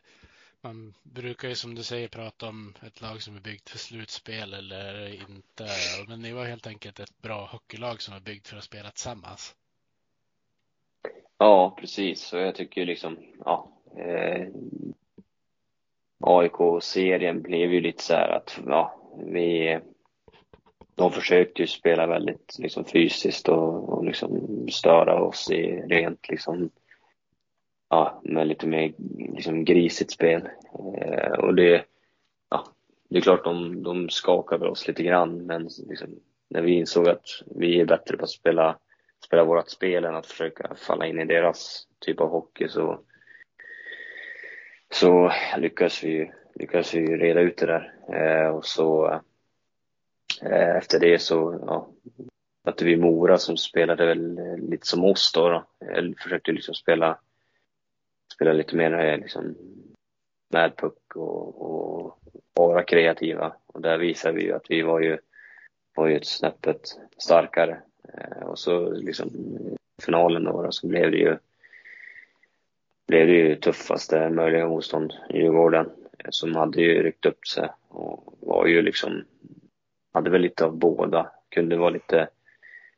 S1: man brukar ju som du säger prata om ett lag som är byggt för slutspel eller inte. Men ni var helt enkelt ett bra hockeylag som var byggt för att spela tillsammans.
S2: Ja, precis. Och jag tycker liksom, ja. Eh, AIK-serien blev ju lite så här att, ja, vi, de försökte ju spela väldigt liksom fysiskt och, och liksom störa oss i rent liksom ja, med lite mer liksom grisigt spel. Eh, och det, ja, det är klart de, de skakade oss lite grann, men liksom, när vi insåg att vi är bättre på att spela, spela vårt spel än att försöka falla in i deras typ av hockey så, så lyckades vi, lyckades vi reda ut det där. Eh, och så eh, efter det så ja, mötte vi Mora som spelade väl eh, lite som oss då. då. försökte liksom spela spela lite mer eh, liksom, med puck och, och vara kreativa. Och där visade vi ju att vi var ju, var ju ett snäppet starkare. Eh, och så liksom finalen då, då så blev det ju blev det ju tuffaste möjliga motstånd, Djurgården, som hade ju ryckt upp sig och var ju liksom, hade väl lite av båda. Kunde vara lite,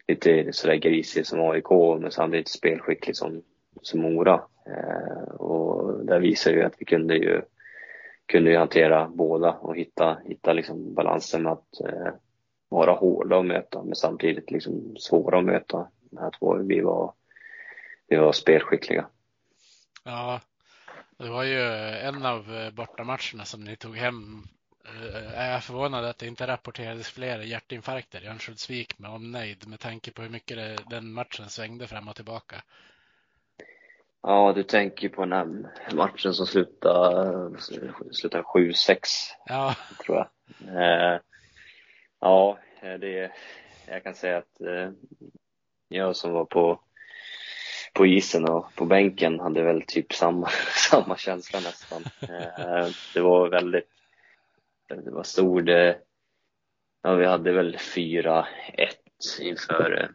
S2: lite sådär grisig som AIK, men samtidigt spelskicklig som, som Mora. Eh, och där visar ju att vi kunde ju, kunde ju hantera båda och hitta, hitta liksom balansen med att eh, vara hårda att möta men samtidigt liksom svåra att möta. Att vi var, vi var spelskickliga.
S1: Ja, det var ju en av eh, bortamatcherna som ni tog hem. Är jag förvånad att det inte rapporterades fler hjärtinfarkter i Örnsköldsvik med omnejd med tanke på hur mycket det, den matchen svängde fram och tillbaka.
S2: Ja, du tänker på den här matchen som slutade, slutade 7-6.
S1: Ja.
S2: Tror jag. Eh, ja, det, jag kan säga att eh, jag som var på, på isen och på bänken hade väl typ samma, samma känsla nästan. Eh, det var väldigt, det var stor, det, ja, vi hade väl 4-1 inför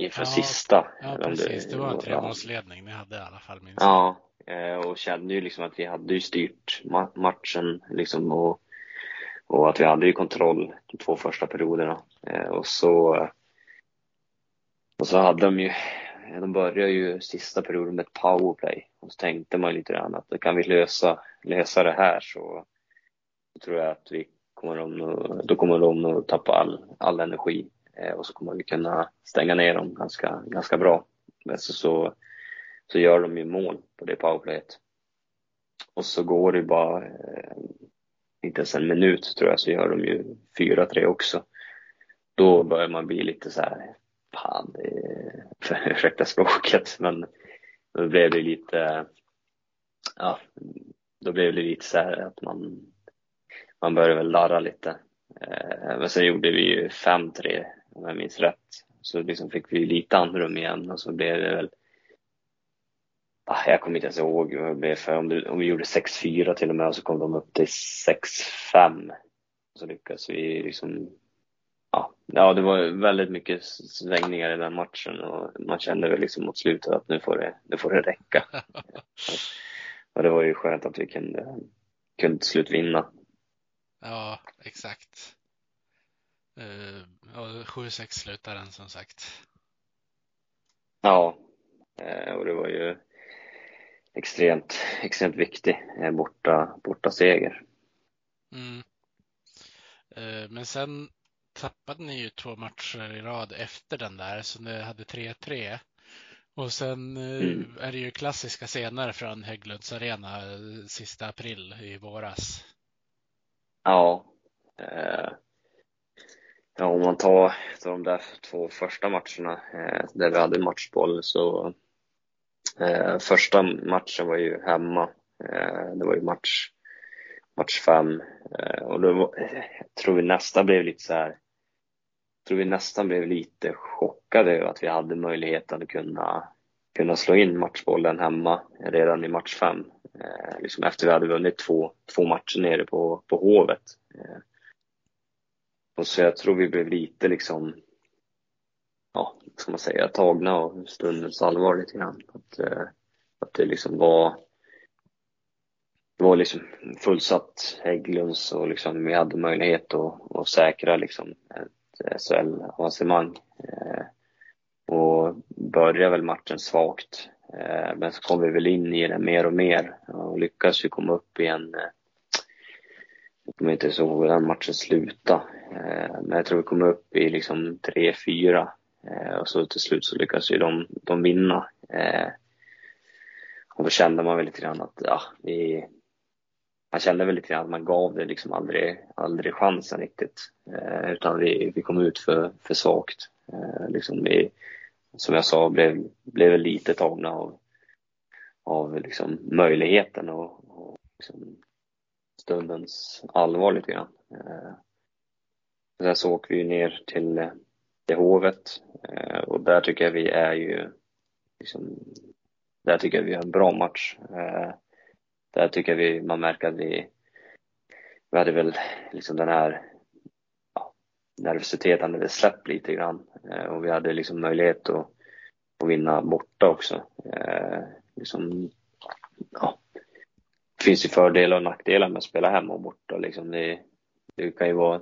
S2: inför
S1: ja,
S2: sista.
S1: Ja, precis. Det var en tremålsledning ni hade i alla fall. Minst.
S2: Ja, eh, och kände ju liksom att vi hade ju styrt matchen liksom och, och att vi hade ju kontroll de två första perioderna. Eh, och så, och så hade de ju, de började ju sista perioden med ett powerplay och så tänkte man lite grann att kan vi lösa, lösa det här så, så tror jag att vi kommer de, då kommer de att tappa all, all energi Eh, och så kommer vi kunna stänga ner dem ganska, ganska bra. Men så, så, så gör de ju mål på det powerplayet. Och så går det bara, eh, inte ens en minut tror jag, så gör de ju 4-3 också. Då börjar man bli lite så här, fan, det är, ursäkta språket, men då blev det lite, ja, då blev det lite så här att man, man började väl larra lite. Eh, men sen gjorde vi ju 5-3 om jag minns rätt. Så liksom fick vi lite andrum igen och så blev det väl ah, jag kommer inte ens ihåg vad det blev för, om, det, om vi gjorde 6-4 till och med och så kom de upp till 6-5. Så lyckades vi liksom ja, ja, det var väldigt mycket svängningar i den matchen och man kände väl liksom mot slutet att nu får det, nu får det räcka. och det var ju skönt att vi kunde, kunde till slut vinna.
S1: Ja, exakt. Uh, och 7-6 slutade den som sagt.
S2: Ja, uh, och det var ju extremt, extremt viktig uh, borta, borta seger.
S1: Mm. Men sen tappade ni ju två matcher i rad efter den där, så ni hade 3-3. Och sen mm. är det ju klassiska scener från Hägglunds arena sista april i våras.
S2: Ja. Eh, ja, om man tar, tar de där två första matcherna eh, där vi hade matchboll så eh, Eh, första matchen var ju hemma. Eh, det var ju match, match fem eh, och då var, eh, jag tror vi nästan blev lite så här jag tror vi nästan blev lite chockade över att vi hade möjligheten att kunna, kunna slå in matchbollen hemma redan i match fem. Eh, liksom efter vi hade vunnit två, två matcher nere på, på Hovet. Eh, och så jag tror vi blev lite liksom, ja, ska man säga, tagna av stundens allvar lite grann. Att, eh, att det liksom var, det var liksom fullsatt Hägglunds och liksom vi hade möjlighet att, att säkra liksom ett SHL-avancemang. Eh, och började väl matchen svagt Eh, men så kom vi väl in i det mer och mer och lyckades ju komma upp i en eh, jag kommer inte ihåg hur den matchen slutade. Eh, men jag tror vi kom upp i liksom 3-4 Eh, och så till slut så lyckades ju de, de vinna. Eh, och då kände man väl lite grann att, ja, vi, man kände väl lite grann att man gav det liksom aldrig, aldrig chansen riktigt. Eh, utan vi, vi kom ut för, för svagt. Liksom vi, som jag sa, blev, blev lite tagna av, av liksom möjligheten och, och liksom stundens allvar lite grann. Eh, sen så åker vi ner till, till Hovet eh, och där tycker jag vi är ju liksom, där tycker jag vi har en bra match. Eh, där tycker jag vi, man märker att vi, vi hade väl liksom den här nervositeten hade släppt lite grann eh, och vi hade liksom möjlighet att, att vinna borta också. Eh, liksom, ja. Det finns ju fördelar och nackdelar med att spela hemma och borta. Liksom det, det kan ju vara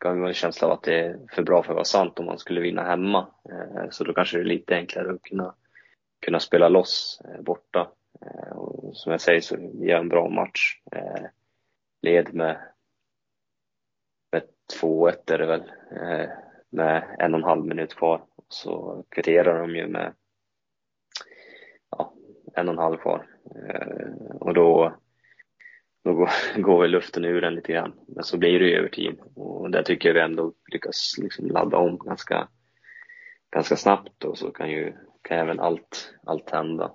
S2: gav ju en känsla av att det är för bra för att vara sant om man skulle vinna hemma. Eh, så då kanske det är lite enklare att kunna, kunna spela loss eh, borta. Eh, och som jag säger så gör en bra match. Led med 2-1 är det väl, med en och en halv minut kvar. Så kvitterar de ju med ja, en och en halv kvar. Och då, då går, väl luften ur den lite grann. Men så blir det ju övertid och där tycker jag vi ändå lyckas liksom ladda om ganska, ganska snabbt och så kan ju kan även allt, allt hända.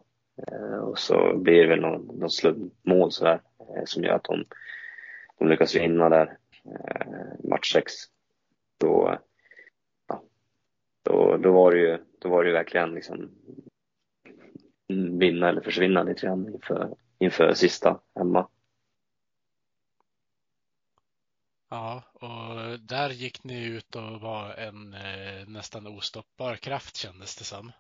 S2: Eh, och så blir det väl någon, någon slumpmål sådär eh, som gör att de, de lyckas vinna där Eh, match 6. Då, ja, då, då var det ju, då var det ju verkligen liksom vinna eller försvinna lite grann inför, inför sista hemma.
S1: Ja, och där gick ni ut och var en eh, nästan ostoppbar kraft kändes det som.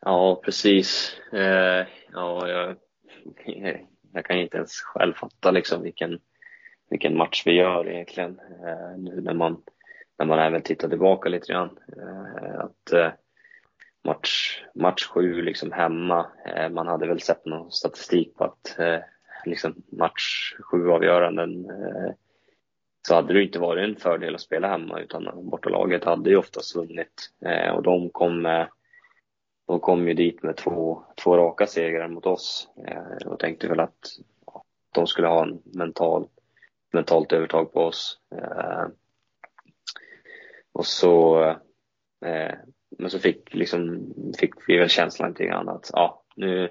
S2: Ja, precis. Eh, ja, jag, jag kan inte ens själv fatta liksom vilken, vilken match vi gör egentligen. Eh, nu när man, när man även tittar tillbaka lite grann. Eh, att eh, match, match sju liksom hemma, eh, man hade väl sett någon statistik på att eh, liksom match sju avgöranden eh, så hade det inte varit en fördel att spela hemma utan bortalaget hade ju oftast vunnit eh, och de kom eh, de kom ju dit med två, två raka segrar mot oss och tänkte väl att de skulle ha en mental mentalt övertag på oss. Eh, och så, eh, men så fick, liksom, fick vi väl känslan lite grann att ja, nu,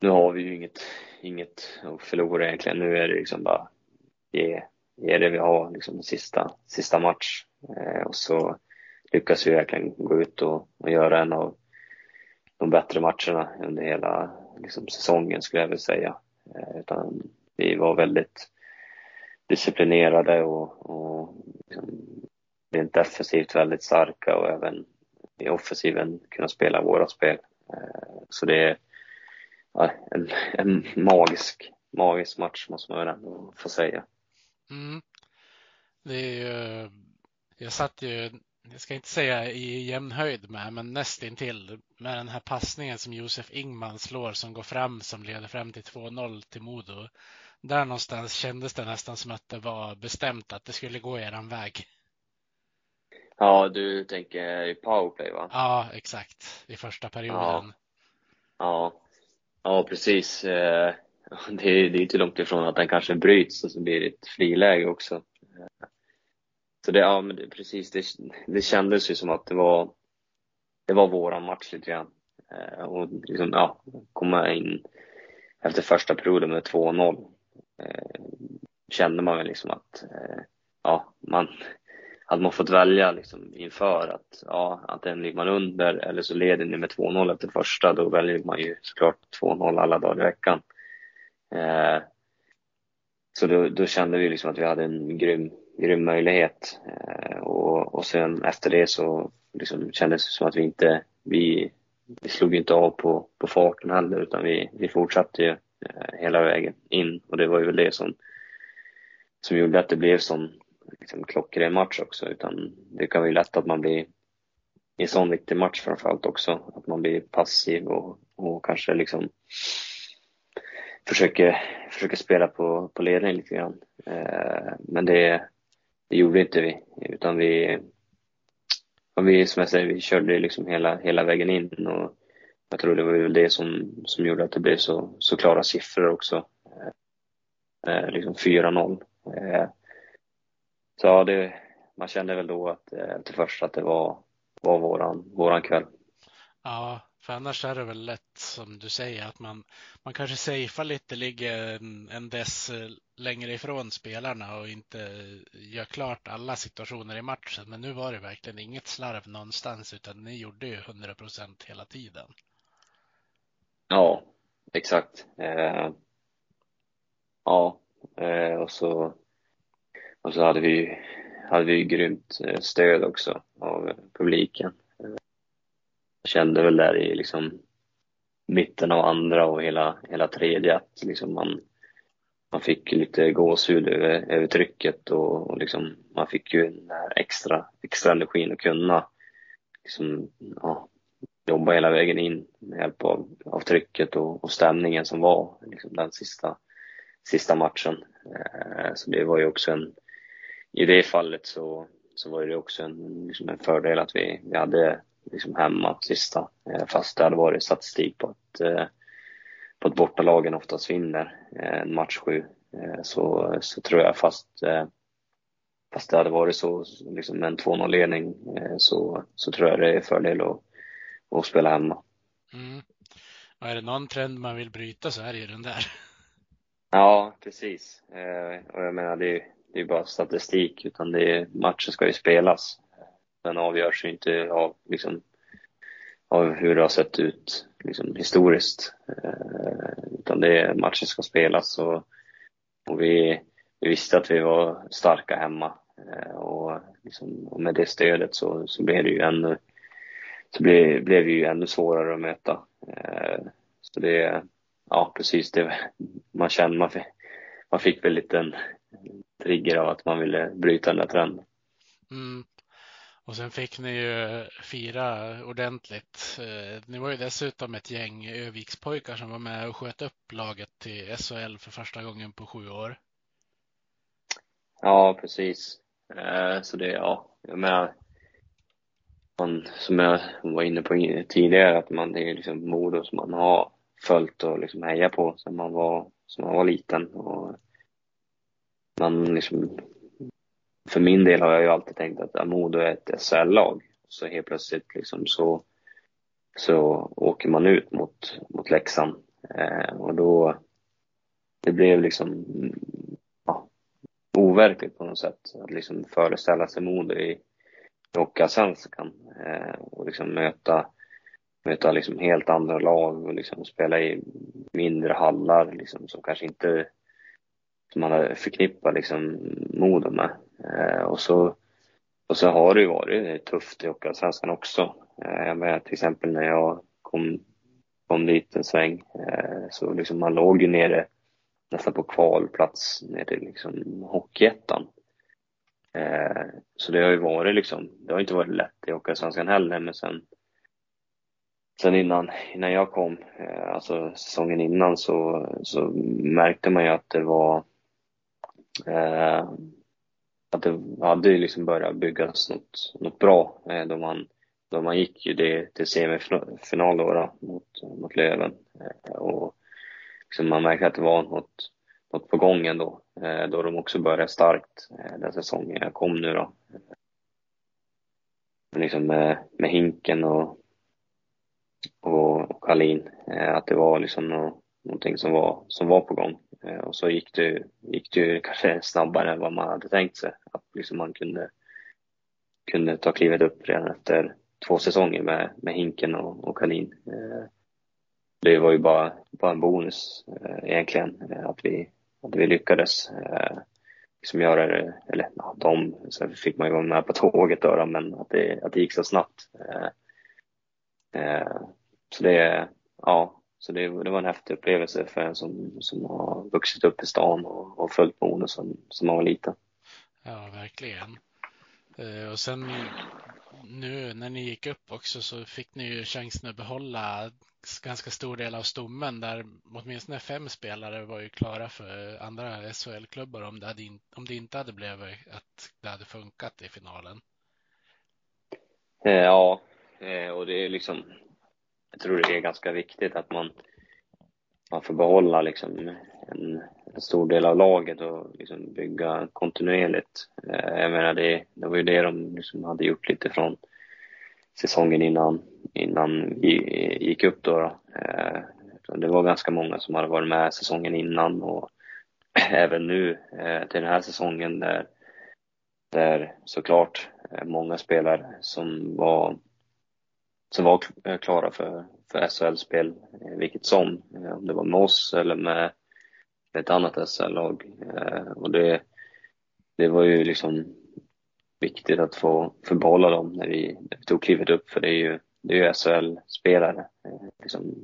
S2: nu har vi ju inget, inget att förlora egentligen. Nu är det liksom bara ge, ge det vi har liksom sista, sista match. Eh, och så lyckas vi verkligen gå ut och, och göra en av de bättre matcherna under hela liksom, säsongen skulle jag vilja säga. Eh, utan vi var väldigt disciplinerade och, och liksom, rent defensivt väldigt starka och även i offensiven kunna spela våra spel. Eh, så det en, en magisk, magisk match måste man väl ändå få säga.
S1: Mm. Det är ju, jag satt ju, jag ska inte säga i jämn höjd med, men nästintill med den här passningen som Josef Ingman slår som går fram som leder fram till 2-0 till Modo. Där någonstans kändes det nästan som att det var bestämt att det skulle gå eran väg.
S2: Ja, du tänker i powerplay va?
S1: Ja, exakt. I första perioden.
S2: Ja, ja, ja precis. Eh, det är, det är inte långt ifrån att den kanske bryts och så blir det ett friläge också. Eh, så det, ja men det, precis, det, det kändes ju som att det var, det var våran match lite grann. Eh, och liksom, ja, komma in efter första perioden med 2-0 kände man väl liksom att, ja, man, hade man fått välja liksom inför att, ja, antingen ligger man under eller så leder ni med 2-0 efter första, då väljer man ju såklart 2-0 alla dagar i veckan. Eh, så då, då, kände vi liksom att vi hade en grym, grym möjlighet. Eh, och, och sen efter det så liksom kändes det som att vi inte, vi, vi slog inte av på, på farten heller utan vi, vi fortsatte ju eh, hela vägen in och det var ju väl det som, som gjorde att det blev som liksom, klockren match också utan det kan vara ju lätt att man blir i en sån viktig match framförallt också, att man blir passiv och, och kanske liksom försöker, försöker spela på, på ledning lite grann. Eh, men det, det gjorde inte vi, utan vi, vi, som jag säger, vi körde liksom hela, hela vägen in och jag tror det var väl det som, som gjorde att det blev så, så klara siffror också. Eh, eh liksom 4-0. Eh, så det, man kände väl då att, eh, till först att det var, var våran, våran kväll.
S1: Ja, för annars är det väl lätt som du säger att man, man kanske safear lite, ligger en, en dess eh, längre ifrån spelarna och inte gör klart alla situationer i matchen. Men nu var det verkligen inget slarv någonstans utan ni gjorde ju 100 procent hela tiden.
S2: Ja, exakt. Eh, ja, eh, och så och så hade vi hade vi grymt eh, stöd också av publiken Jag kände väl där i liksom mitten av andra och hela, hela tredje att liksom man, man fick lite gåshud över, över trycket och, och liksom man fick ju den här extra, extra energin att kunna liksom, ja, jobba hela vägen in med hjälp av, av trycket och, och stämningen som var liksom den sista, sista matchen. Eh, så det var ju också en, i det fallet så, så var det också en, liksom en fördel att vi, vi hade liksom hemma sista. Eh, fast det hade varit statistik på att, eh, på att bortalagen oftast vinner eh, en match sju. Så, så tror jag fast, fast det hade varit så, liksom en 2-0 ledning så, så tror jag det är fördel att, att spela hemma.
S1: Mm. Och är det någon trend man vill bryta så är det ju den där.
S2: Ja, precis. Och jag menar, det är, det är bara statistik, utan det är, matchen ska ju spelas. Den avgörs ju inte av, liksom, av hur det har sett ut liksom, historiskt. Eh, utan det är matchen ska spelas och, och vi, vi, visste att vi var starka hemma. Eh, och, liksom, och, med det stödet så, så blev det ju ännu så blev, blev det ju ännu svårare att möta. Eh, så det, ja precis, det, man känner, man fick, man fick väl lite en trigger av att man ville bryta den där trenden.
S1: Mm. Och sen fick ni ju fira ordentligt. Eh, ni var ju dessutom ett gäng Övikspojkar som var med och sköt upp laget till SHL för första gången på sju år.
S2: Ja, precis. Eh, så det, ja, jag menar, man, som jag var inne på tidigare, att man, det är liksom Modo som man har följt och liksom hejat på sen man var, som man var liten. Och man liksom för min del har jag ju alltid tänkt att Modo är ett SHL-lag. så helt plötsligt liksom så, så åker man ut mot, mot Leksand. Eh, och då, det blev liksom ja, overkligt på något sätt att liksom föreställa sig Modo i Hockeyallsvenskan eh, och liksom möta, möta liksom helt andra lag och liksom spela i mindre hallar liksom, som kanske inte som man förknippar förknippat liksom Modo med. Eh, och, så, och så har det ju varit tufft i Hockeyallsvenskan också. Eh, jag menar till exempel när jag kom, kom dit en sväng eh, så liksom man låg ju nere nästan på kvalplats ner till liksom Hockeyettan. Eh, så det har ju varit liksom, det har inte varit lätt i Hockeyallsvenskan heller men sen Sen innan, innan jag kom, eh, alltså säsongen innan, så, så märkte man ju att det var eh, att det hade liksom börjat byggas något, något bra eh, då, man, då man gick ju det till semifinal då, då mot, mot Löven. Eh, och liksom man märkte att det var något, något på gång ändå, eh, då de också började starkt eh, den säsongen jag kom nu då. Eh, liksom med, med Hinken och, och, och Kalin, eh, att det var liksom något, någonting som var, som var på gång. Eh, och så gick det, gick det ju kanske snabbare än vad man hade tänkt sig. Att liksom man kunde, kunde ta klivet upp redan efter två säsonger med, med Hinken och, och Kanin. Eh, det var ju bara, bara en bonus eh, egentligen eh, att vi, att vi lyckades eh, liksom göra det, eller ja, de, så fick man ju vara med på tåget då, men att det, att det gick så snabbt. Eh, så det, ja, så det, det, var en häftig upplevelse för en som, som har vuxit upp i stan och, och följt Mono som, som man var liten.
S1: Ja, verkligen. Eh, och sen nu när ni gick upp också så fick ni ju chansen att behålla ganska stor del av stommen där åtminstone fem spelare var ju klara för andra SHL-klubbar om det, hade in, om det inte hade blivit att det hade funkat i finalen.
S2: Eh, ja, eh, och det är liksom jag tror det är ganska viktigt att man, man får behålla liksom en, en stor del av laget och liksom bygga kontinuerligt. Eh, jag menar, det, det var ju det de liksom hade gjort lite från säsongen innan, innan vi gick upp då. då. Eh, det var ganska många som hade varit med säsongen innan och även nu eh, till den här säsongen där, där såklart många spelare som var som var eh, klara för, för SHL-spel, eh, vilket som. Eh, om det var med oss eller med ett annat SHL-lag. Och det, det var ju liksom viktigt att få behålla dem när vi, när vi tog klivet upp, för det är ju, det är ju SHL-spelare, liksom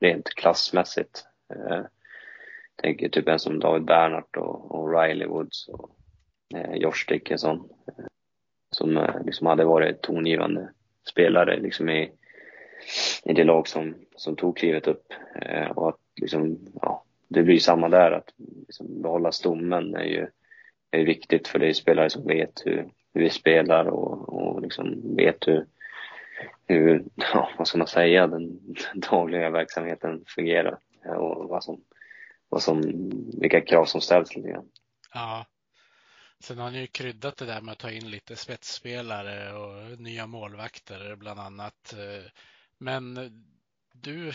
S2: rent klassmässigt. Jag tänker typ en som David Bernhardt och, och Riley Woods och Josh Dickinson som liksom hade varit tongivande spelare liksom i, i det lag som, som tog klivet upp. Eh, och att liksom, ja, det blir samma där, att liksom behålla stommen är ju är viktigt för det är spelare som vet hur, hur vi spelar och, och liksom vet hur, hur, ja, vad ska man säga, den dagliga verksamheten fungerar eh, och vad som, vad som, vilka krav som ställs lite grann.
S1: Ja, Sen har ni ju kryddat det där med att ta in lite spetsspelare och nya målvakter bland annat. Eh, men du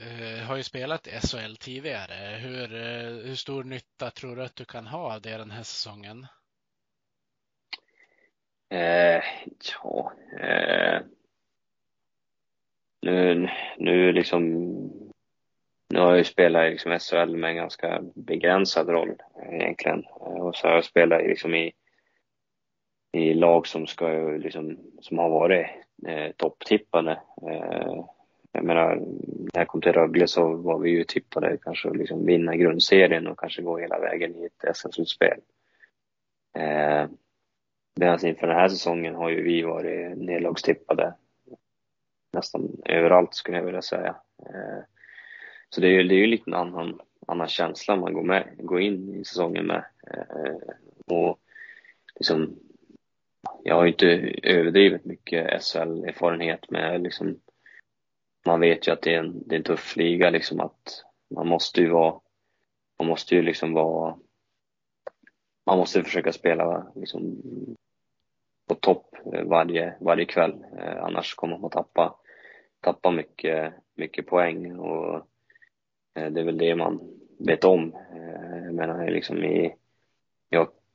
S1: eh, har ju spelat SHL tidigare. Hur, eh, hur stor nytta tror du att du kan ha av det den här säsongen?
S2: Eh, ja, eh, nu, nu liksom nu har jag ju spelat i liksom SHL med en ganska begränsad roll eh, egentligen. Eh, och så har jag spelat liksom i, i lag som, ska, liksom, som har varit eh, topptippade. Eh, jag menar, när jag kom till Rögle så var vi ju tippade kanske att liksom vinna grundserien och kanske gå hela vägen i ett SM-slutspel. Eh, Medan inför den här säsongen har ju vi varit nedlagstippade nästan överallt skulle jag vilja säga. Eh, så det är, det är ju lite en annan, annan känsla man går, med, går in i säsongen med. Eh, och liksom, jag har ju inte överdrivet mycket SHL-erfarenhet men liksom, man vet ju att det är en, det är en tuff liga liksom att man måste ju vara, man måste ju liksom vara, man måste försöka spela liksom på topp eh, varje, varje kväll. Eh, annars kommer man tappa, tappa mycket, mycket poäng och Eh, det är väl det man vet om. Eh, jag menar liksom i,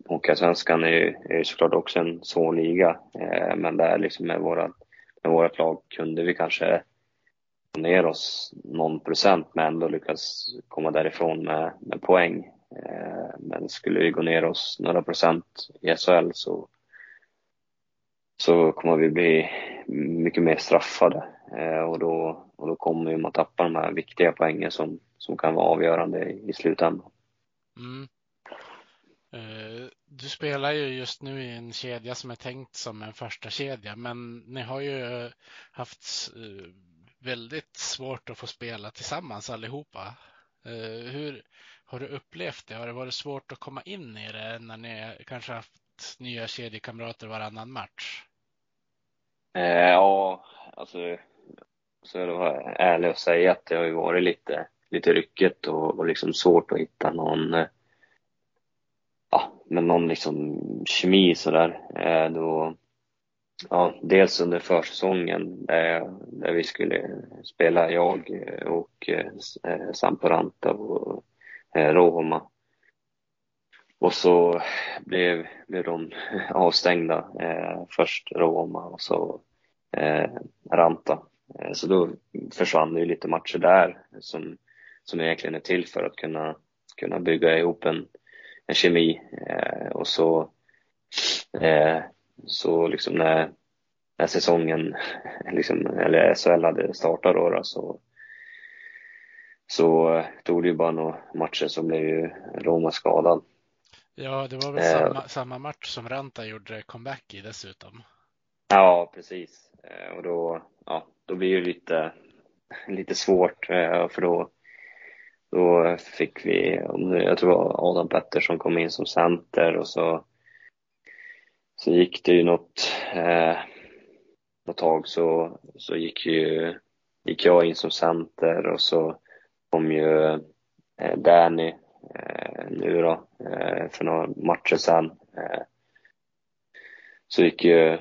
S2: Hockeyallsvenskan är ju, är såklart också en svår liga, eh, men där liksom med våra, med vårat lag kunde vi kanske få ner oss någon procent men ändå lyckas komma därifrån med, med poäng. Men skulle vi gå ner oss några procent i SHL så, så kommer vi bli mycket mer straffade och då, och då kommer man tappa de här viktiga poängen som, som kan vara avgörande i slutändan. Mm.
S1: Uh, du spelar ju just nu i en kedja som är tänkt som en första kedja, men ni har ju haft uh, väldigt svårt att få spela tillsammans allihopa. Hur har du upplevt det? Har det varit svårt att komma in i det när ni kanske haft nya kedjekamrater varannan match?
S2: ja, alltså så jag vara ärlig och säga att det har ju varit lite, lite ryckigt och, och liksom svårt att hitta någon eh, ja, men någon liksom kemi sådär. Eh, då, ja, dels under försäsongen där, där vi skulle spela, jag eh, och eh, Samporanta och eh, Rohoma. Och så blev, blev de avstängda, eh, först Roma och så eh, Ranta. Eh, så då försvann det ju lite matcher där som, som egentligen är till för att kunna, kunna bygga ihop en, en kemi. Eh, och så, eh, så liksom när, när säsongen, liksom, eller SHL hade startat då, då så, så tog det ju bara några matcher så blev ju Roma skadad.
S1: Ja, det var väl eh, samma, samma match som Ranta gjorde comeback i dessutom.
S2: Ja, precis. Eh, och då, ja, då blir det lite, lite svårt eh, för då, då fick vi, jag tror det var Adam Pettersson kom in som center och så, så gick det ju något, eh, något tag så, så gick ju, gick jag in som center och så kom ju eh, Danny eh, nu då, eh, för några matcher sedan. Eh, så gick ju,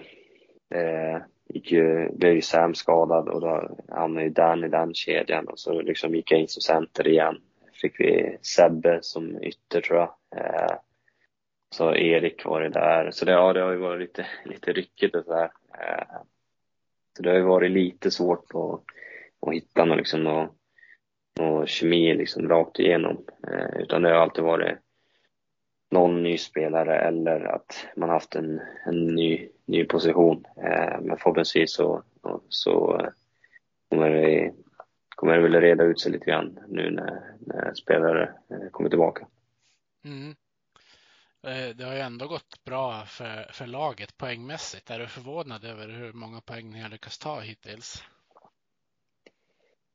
S2: eh, gick ju, blev ju Sam skadad och då hamnade ju Dan i den kedjan och så liksom gick jag in som center igen. Fick vi Sebbe som ytter tror jag. Eh, så Erik var det där. Så det, ja, det har ju varit lite, lite ryckigt och sådär. Eh, så det har ju varit lite svårt att, att hitta någon, liksom, någon, någon kemi liksom rakt igenom. Eh, utan det har alltid varit någon ny spelare eller att man haft en, en ny, ny position. Eh, men förhoppningsvis så, så kommer, det, kommer det väl reda ut sig lite grann nu när, när spelare eh, kommer tillbaka. Mm.
S1: Eh, det har ju ändå gått bra för, för laget poängmässigt. Är du förvånad över hur många poäng ni har lyckats ta hittills?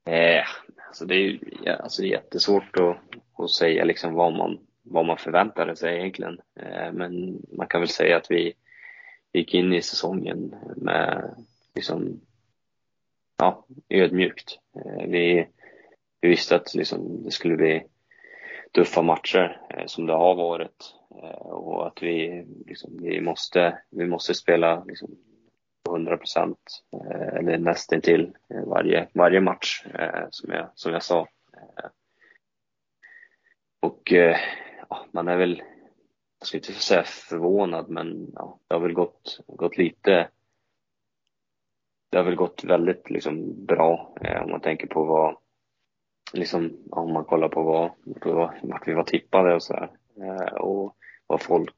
S2: Eh, alltså det är alltså det är jättesvårt att, att säga liksom vad man vad man förväntade sig egentligen. Eh, men man kan väl säga att vi gick in i säsongen med liksom, ja, ödmjukt. Eh, vi, vi visste att liksom, det skulle bli tuffa matcher eh, som det har varit och att vi, liksom, vi, måste, vi måste spela liksom, 100 procent eller nästintill varje, varje match som jag, som jag sa. Och ja, man är väl, jag ska inte säga förvånad, men ja, det har väl gått, gått lite det har väl gått väldigt liksom bra eh, om man tänker på vad, liksom om man kollar på vad, vart vi var tippade och sådär. Eh, och vad folk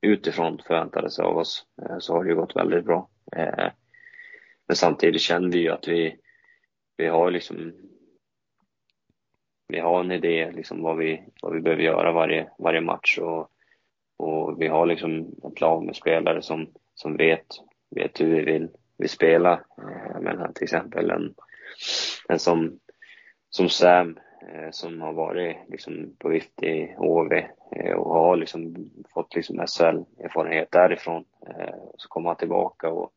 S2: utifrån förväntade sig av oss, eh, så har det ju gått väldigt bra. Eh, men samtidigt känner vi ju att vi, vi har liksom vi har en idé liksom vad vi, vad vi behöver göra varje, varje match och, och vi har liksom ett lag med spelare som, som vet, vet hur vi vill, vill spela. Eh, Men till exempel en, en som, som Sam eh, som har varit liksom på vift i HV eh, och har liksom fått liksom SHL-erfarenhet därifrån. Så kommer han tillbaka och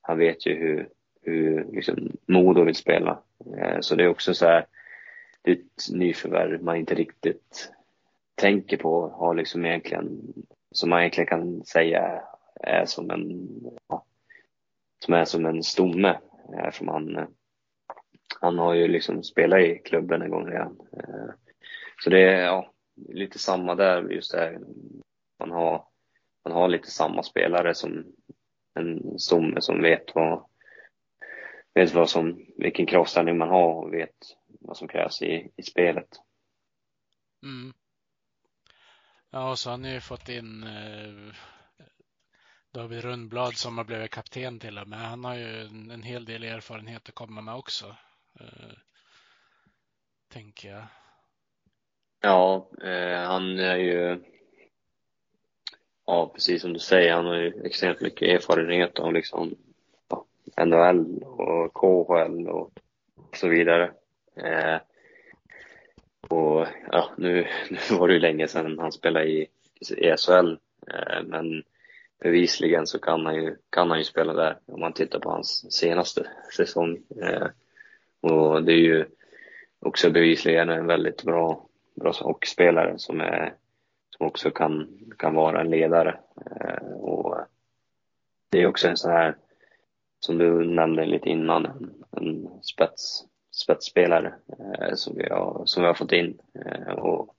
S2: han vet ju hur, hur liksom Modo vill spela. Så det är också så här, det är ett nyförvärv man inte riktigt tänker på, har liksom egentligen, som man egentligen kan säga är som en, ja, som är som en stomme. Eh, Eftersom han, han har ju liksom spelat i klubben en gång redan. Eh, så det är ja, lite samma där, just det. Man har, man har lite samma spelare som en stomme som vet vad, vet vad som, vilken kravställning man har och vet vad som krävs i, i spelet.
S1: Mm. Ja, och så har ni ju fått in eh, David Rundblad som har blivit kapten till och med. Han har ju en, en hel del erfarenhet att komma med också. Eh, tänker jag.
S2: Ja, eh, han är ju Ja, precis som du säger, han har ju extremt mycket erfarenhet av liksom ja, NHL och KHL och så vidare. Eh, och ja, nu, nu var det ju länge sedan han spelade i, ESL, SHL, eh, men bevisligen så kan han, ju, kan han ju spela där om man tittar på hans senaste säsong. Eh, och det är ju också bevisligen en väldigt bra, bra hockeyspelare som, är, som också kan, kan vara en ledare. Eh, och det är också en sån här, som du nämnde lite innan, en, en spets, spetsspelare eh, som, vi har, som vi har fått in. Eh, och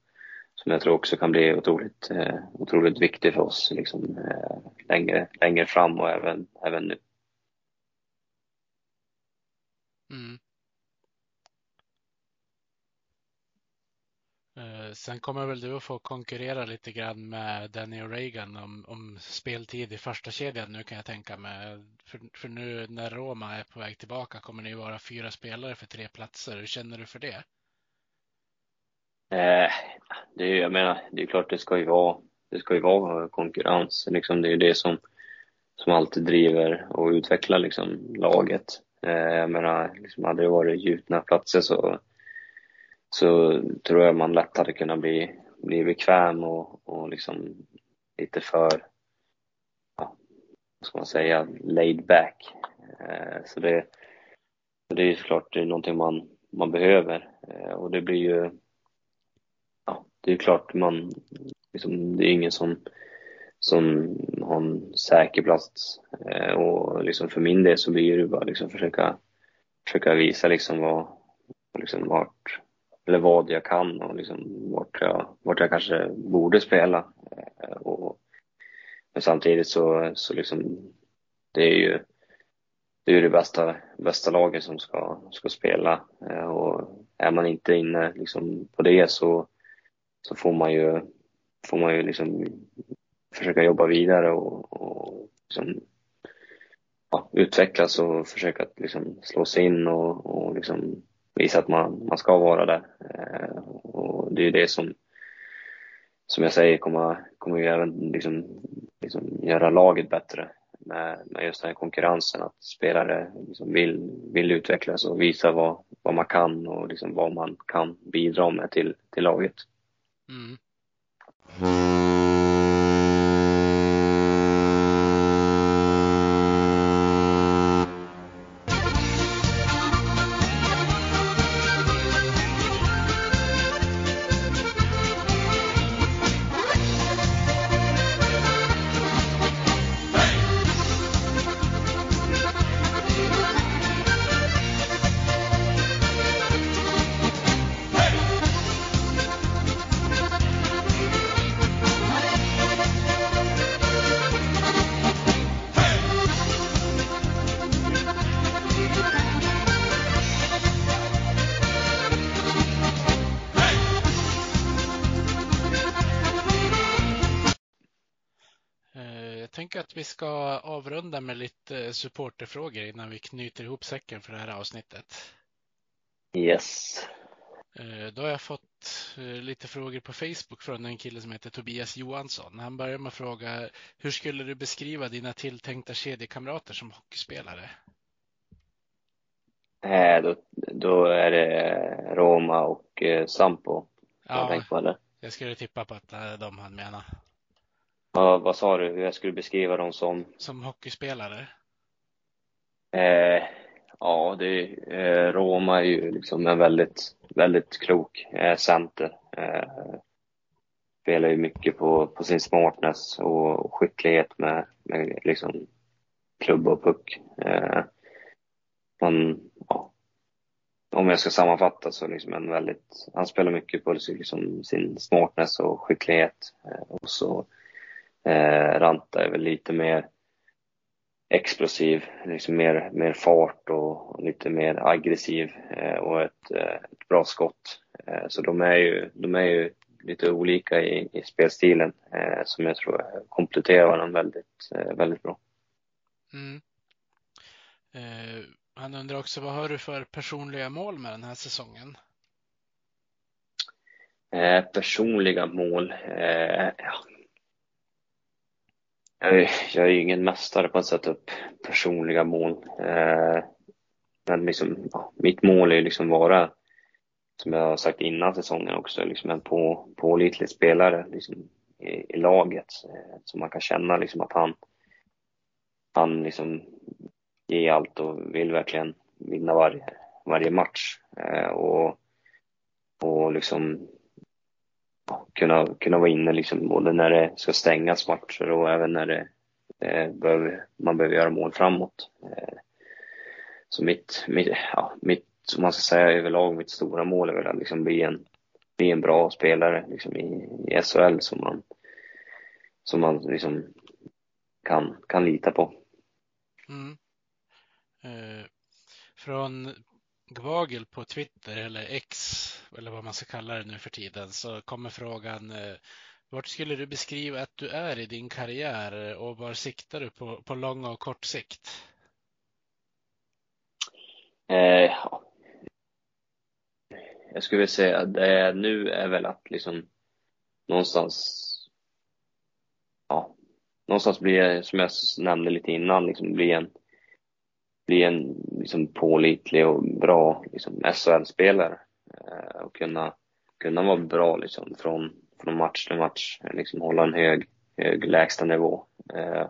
S2: som jag tror också kan bli otroligt, eh, otroligt viktig för oss liksom, eh, längre, längre fram och även, även nu.
S1: Mm. Eh, sen kommer väl du att få konkurrera lite grann med Danny Reagan om, om speltid i första kedjan nu kan jag tänka mig. För, för nu när Roma är på väg tillbaka kommer ni vara fyra spelare för tre platser. Hur känner du för det?
S2: Eh, det är, jag menar, det är klart det ska ju vara, det ska ju vara konkurrens. Liksom, det är ju det som, som alltid driver och utvecklar liksom, laget. Eh, jag menar, liksom, hade det varit gjutna platser så, så tror jag man lätt hade kunnat bli, bli bekväm och, och liksom lite för, ja, vad ska man säga, laid back. Eh, så det, det är ju såklart det är någonting man, man behöver eh, och det blir ju det är klart man, liksom, det är ingen som, som har en säker plats. Eh, och liksom för min del så blir det bara liksom försöka, försöka visa liksom vad, liksom vart, eller vad jag kan och liksom vart jag, vart jag kanske borde spela. Eh, och, men samtidigt så, så liksom, det är ju det är det bästa, bästa laget som ska, ska spela. Eh, och är man inte inne liksom på det så, så får man ju, får man ju liksom försöka jobba vidare och, och liksom, ja, utvecklas och försöka liksom slå sig in och, och liksom visa att man, man ska vara där. Eh, och det är det som, som jag säger, kommer, kommer ju även liksom, liksom göra laget bättre med, med just den här konkurrensen, att spelare liksom vill, vill utvecklas och visa vad, vad man kan och liksom vad man kan bidra med till, till laget. Mm. Vi ska avrunda med lite supporterfrågor innan vi knyter ihop säcken för det här avsnittet. Yes.
S1: Eh, då har jag fått eh, lite frågor på Facebook från en kille som heter Tobias Johansson. Han börjar med att fråga hur skulle du beskriva dina tilltänkta kedjekamrater som hockeyspelare?
S2: Eh, då, då är det Roma och Sampo.
S1: Ja, jag, skulle tippa på att de han menar.
S2: Ja, vad sa du, hur jag skulle beskriva dem som?
S1: Som hockeyspelare?
S2: Eh, ja, det, eh, Roma är ju liksom en väldigt, väldigt klok eh, center. Eh, spelar ju mycket på, på sin smartness och, och skicklighet med, med liksom klubba och puck. Eh, man, ja, om jag ska sammanfatta så liksom en väldigt, han spelar mycket på liksom sin smartness och skicklighet. Eh, och så eh, Ranta är väl lite mer explosiv, liksom mer, mer fart och lite mer aggressiv eh, och ett, eh, ett bra skott. Eh, så de är ju, de är ju lite olika i, i spelstilen eh, som jag tror kompletterar varandra väldigt, eh, väldigt bra.
S1: Mm. Han undrar också, vad har du för personliga mål med den här säsongen?
S2: Eh, personliga mål? Eh, ja jag, jag är ju ingen mästare på att sätta upp personliga mål. Eh, men liksom, ja, mitt mål är ju liksom vara som jag har sagt innan säsongen också, liksom en på, pålitlig spelare liksom, i, i laget. Eh, så man kan känna liksom att han, han liksom ger allt och vill verkligen vinna varje, varje match. Eh, och, och liksom kunna, kunna vara inne liksom både när det ska stängas matcher och även när det eh, behöver, man behöver göra mål framåt. Eh, så mitt, mitt, ja, mitt som man ska säga överlag, mitt stora mål är väl att liksom bli en, bli en bra spelare liksom i, i SHL som man, som man liksom kan, kan lita på.
S1: Mm. Eh, från Gvagel på Twitter eller X eller vad man ska kalla det nu för tiden så kommer frågan eh, vart skulle du beskriva att du är i din karriär eh, och var siktar du på, på lång och kort sikt?
S2: Eh, jag skulle vilja säga att det är, nu är väl att liksom någonstans, ja, någonstans bli, som jag nämnde lite innan, liksom bli en, bli en liksom pålitlig och bra liksom SHL-spelare eh, och kunna, kunna vara bra liksom från, från match till match, liksom hålla en hög, hög lägstanivå. Eh,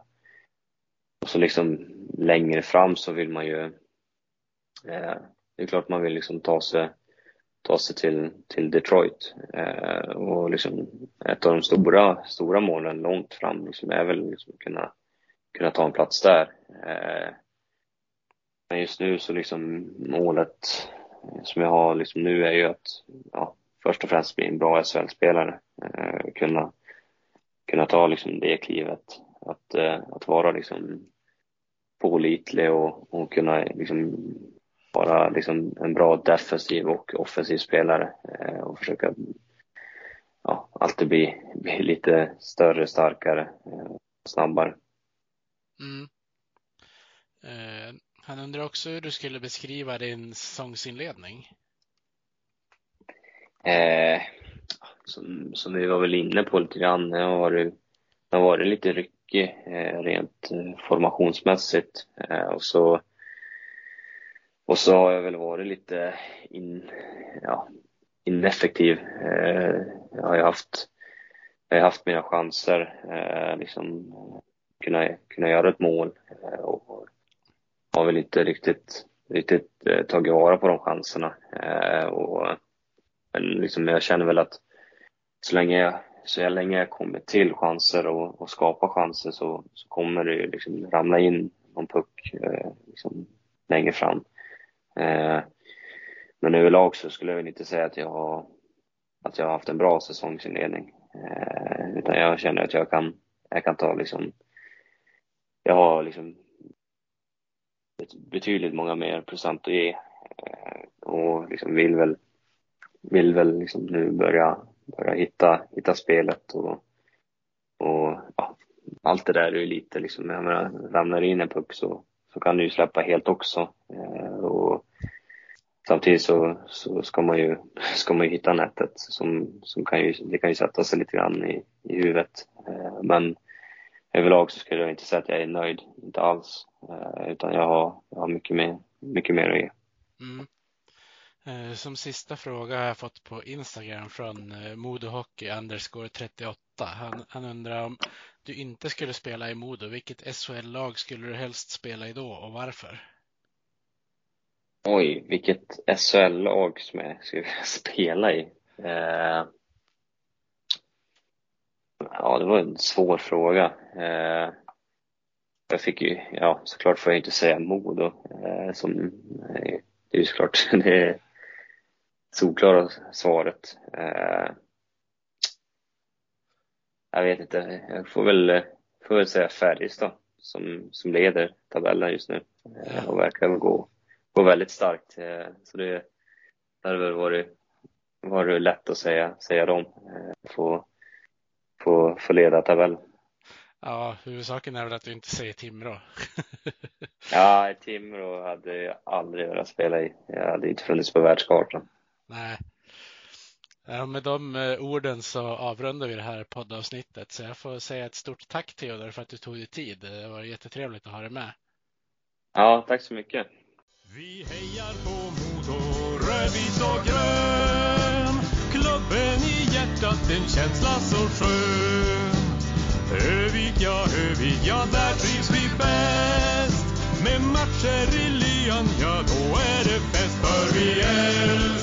S2: och så liksom längre fram så vill man ju, eh, det är klart man vill liksom ta sig ta sig till, till Detroit. Eh, och liksom ett av de stora, stora målen långt fram liksom är väl liksom kunna, kunna ta en plats där. Eh, men just nu så liksom målet som jag har liksom nu är ju att ja, först och främst bli en bra SHL-spelare. Eh, kunna, kunna ta liksom det klivet. Att, eh, att vara liksom pålitlig och, och kunna liksom vara liksom en bra defensiv och offensiv spelare eh, och försöka ja, alltid bli, bli lite större, starkare, eh, snabbare.
S1: Mm. Eh, han undrar också hur du skulle beskriva din säsongsinledning.
S2: Eh, som, som vi var väl inne på lite grann, det har varit, det har varit lite ryckig eh, rent eh, formationsmässigt eh, och så och så har jag väl varit lite in, ja, ineffektiv. Eh, jag har ju haft, jag har haft mina chanser, eh, liksom kunna, kunna göra ett mål eh, och har väl inte riktigt, riktigt eh, tagit vara på de chanserna. Eh, och, men liksom jag känner väl att så länge jag, så länge jag kommer till chanser och, och skapar chanser så, så kommer det ju liksom ramla in någon puck eh, liksom längre fram. Eh, men överlag så skulle jag väl inte säga att jag har, att jag har haft en bra säsongsinledning. Eh, utan jag känner att jag kan, jag kan ta liksom, jag har liksom betydligt många mer procent att ge eh, och liksom vill väl, vill väl liksom nu börja, börja hitta, hitta spelet och, och ja, allt det där är ju lite liksom, jag menar, ramlar in en puck så, så kan du ju släppa helt också. Eh, och samtidigt så, så ska, man ju, ska man ju hitta nätet som, som kan ju, det kan ju sätta sig lite grann i, i huvudet. Eh, men överlag så skulle jag inte säga att jag är nöjd, inte alls. Eh, utan jag har, jag har mycket, mer, mycket mer att ge.
S1: Mm. Som sista fråga har jag fått på Instagram från Modohockey underscore 38. Han, han undrar om du inte skulle spela i Modo, vilket SHL-lag skulle du helst spela i då och varför?
S2: Oj, vilket SHL-lag som jag skulle vilja spela i. Eh, Ja, det var en svår fråga. Eh, jag fick ju, ja såklart får jag inte säga Modo. Eh, som, det är ju såklart det solklara svaret. Eh, jag vet inte, jag får väl, får väl säga Färjestad som, som leder tabellen just nu och verkar gå, gå väldigt starkt. Så det, det hade väl varit, varit lätt att säga, säga dem, få, få, få leda tabellen.
S1: Ja, huvudsaken är väl att du inte säger Timrå.
S2: ja, Timrå hade jag aldrig velat spela i. Jag hade inte funnits på världskartan.
S1: Nej. Ja, med de eh, orden så avrundar vi det här poddavsnittet. Så jag får säga ett stort tack Theodor för att du tog dig tid. Det var jättetrevligt att ha dig med.
S2: Ja, tack så mycket.
S3: Vi hejar på Modo, rödvit och grön. Hjärtat, en känsla så skön. Övik, ja, Övik, ja, där trivs vi bäst. Med matcher i lyan, ja, då är det fest. För vi älskar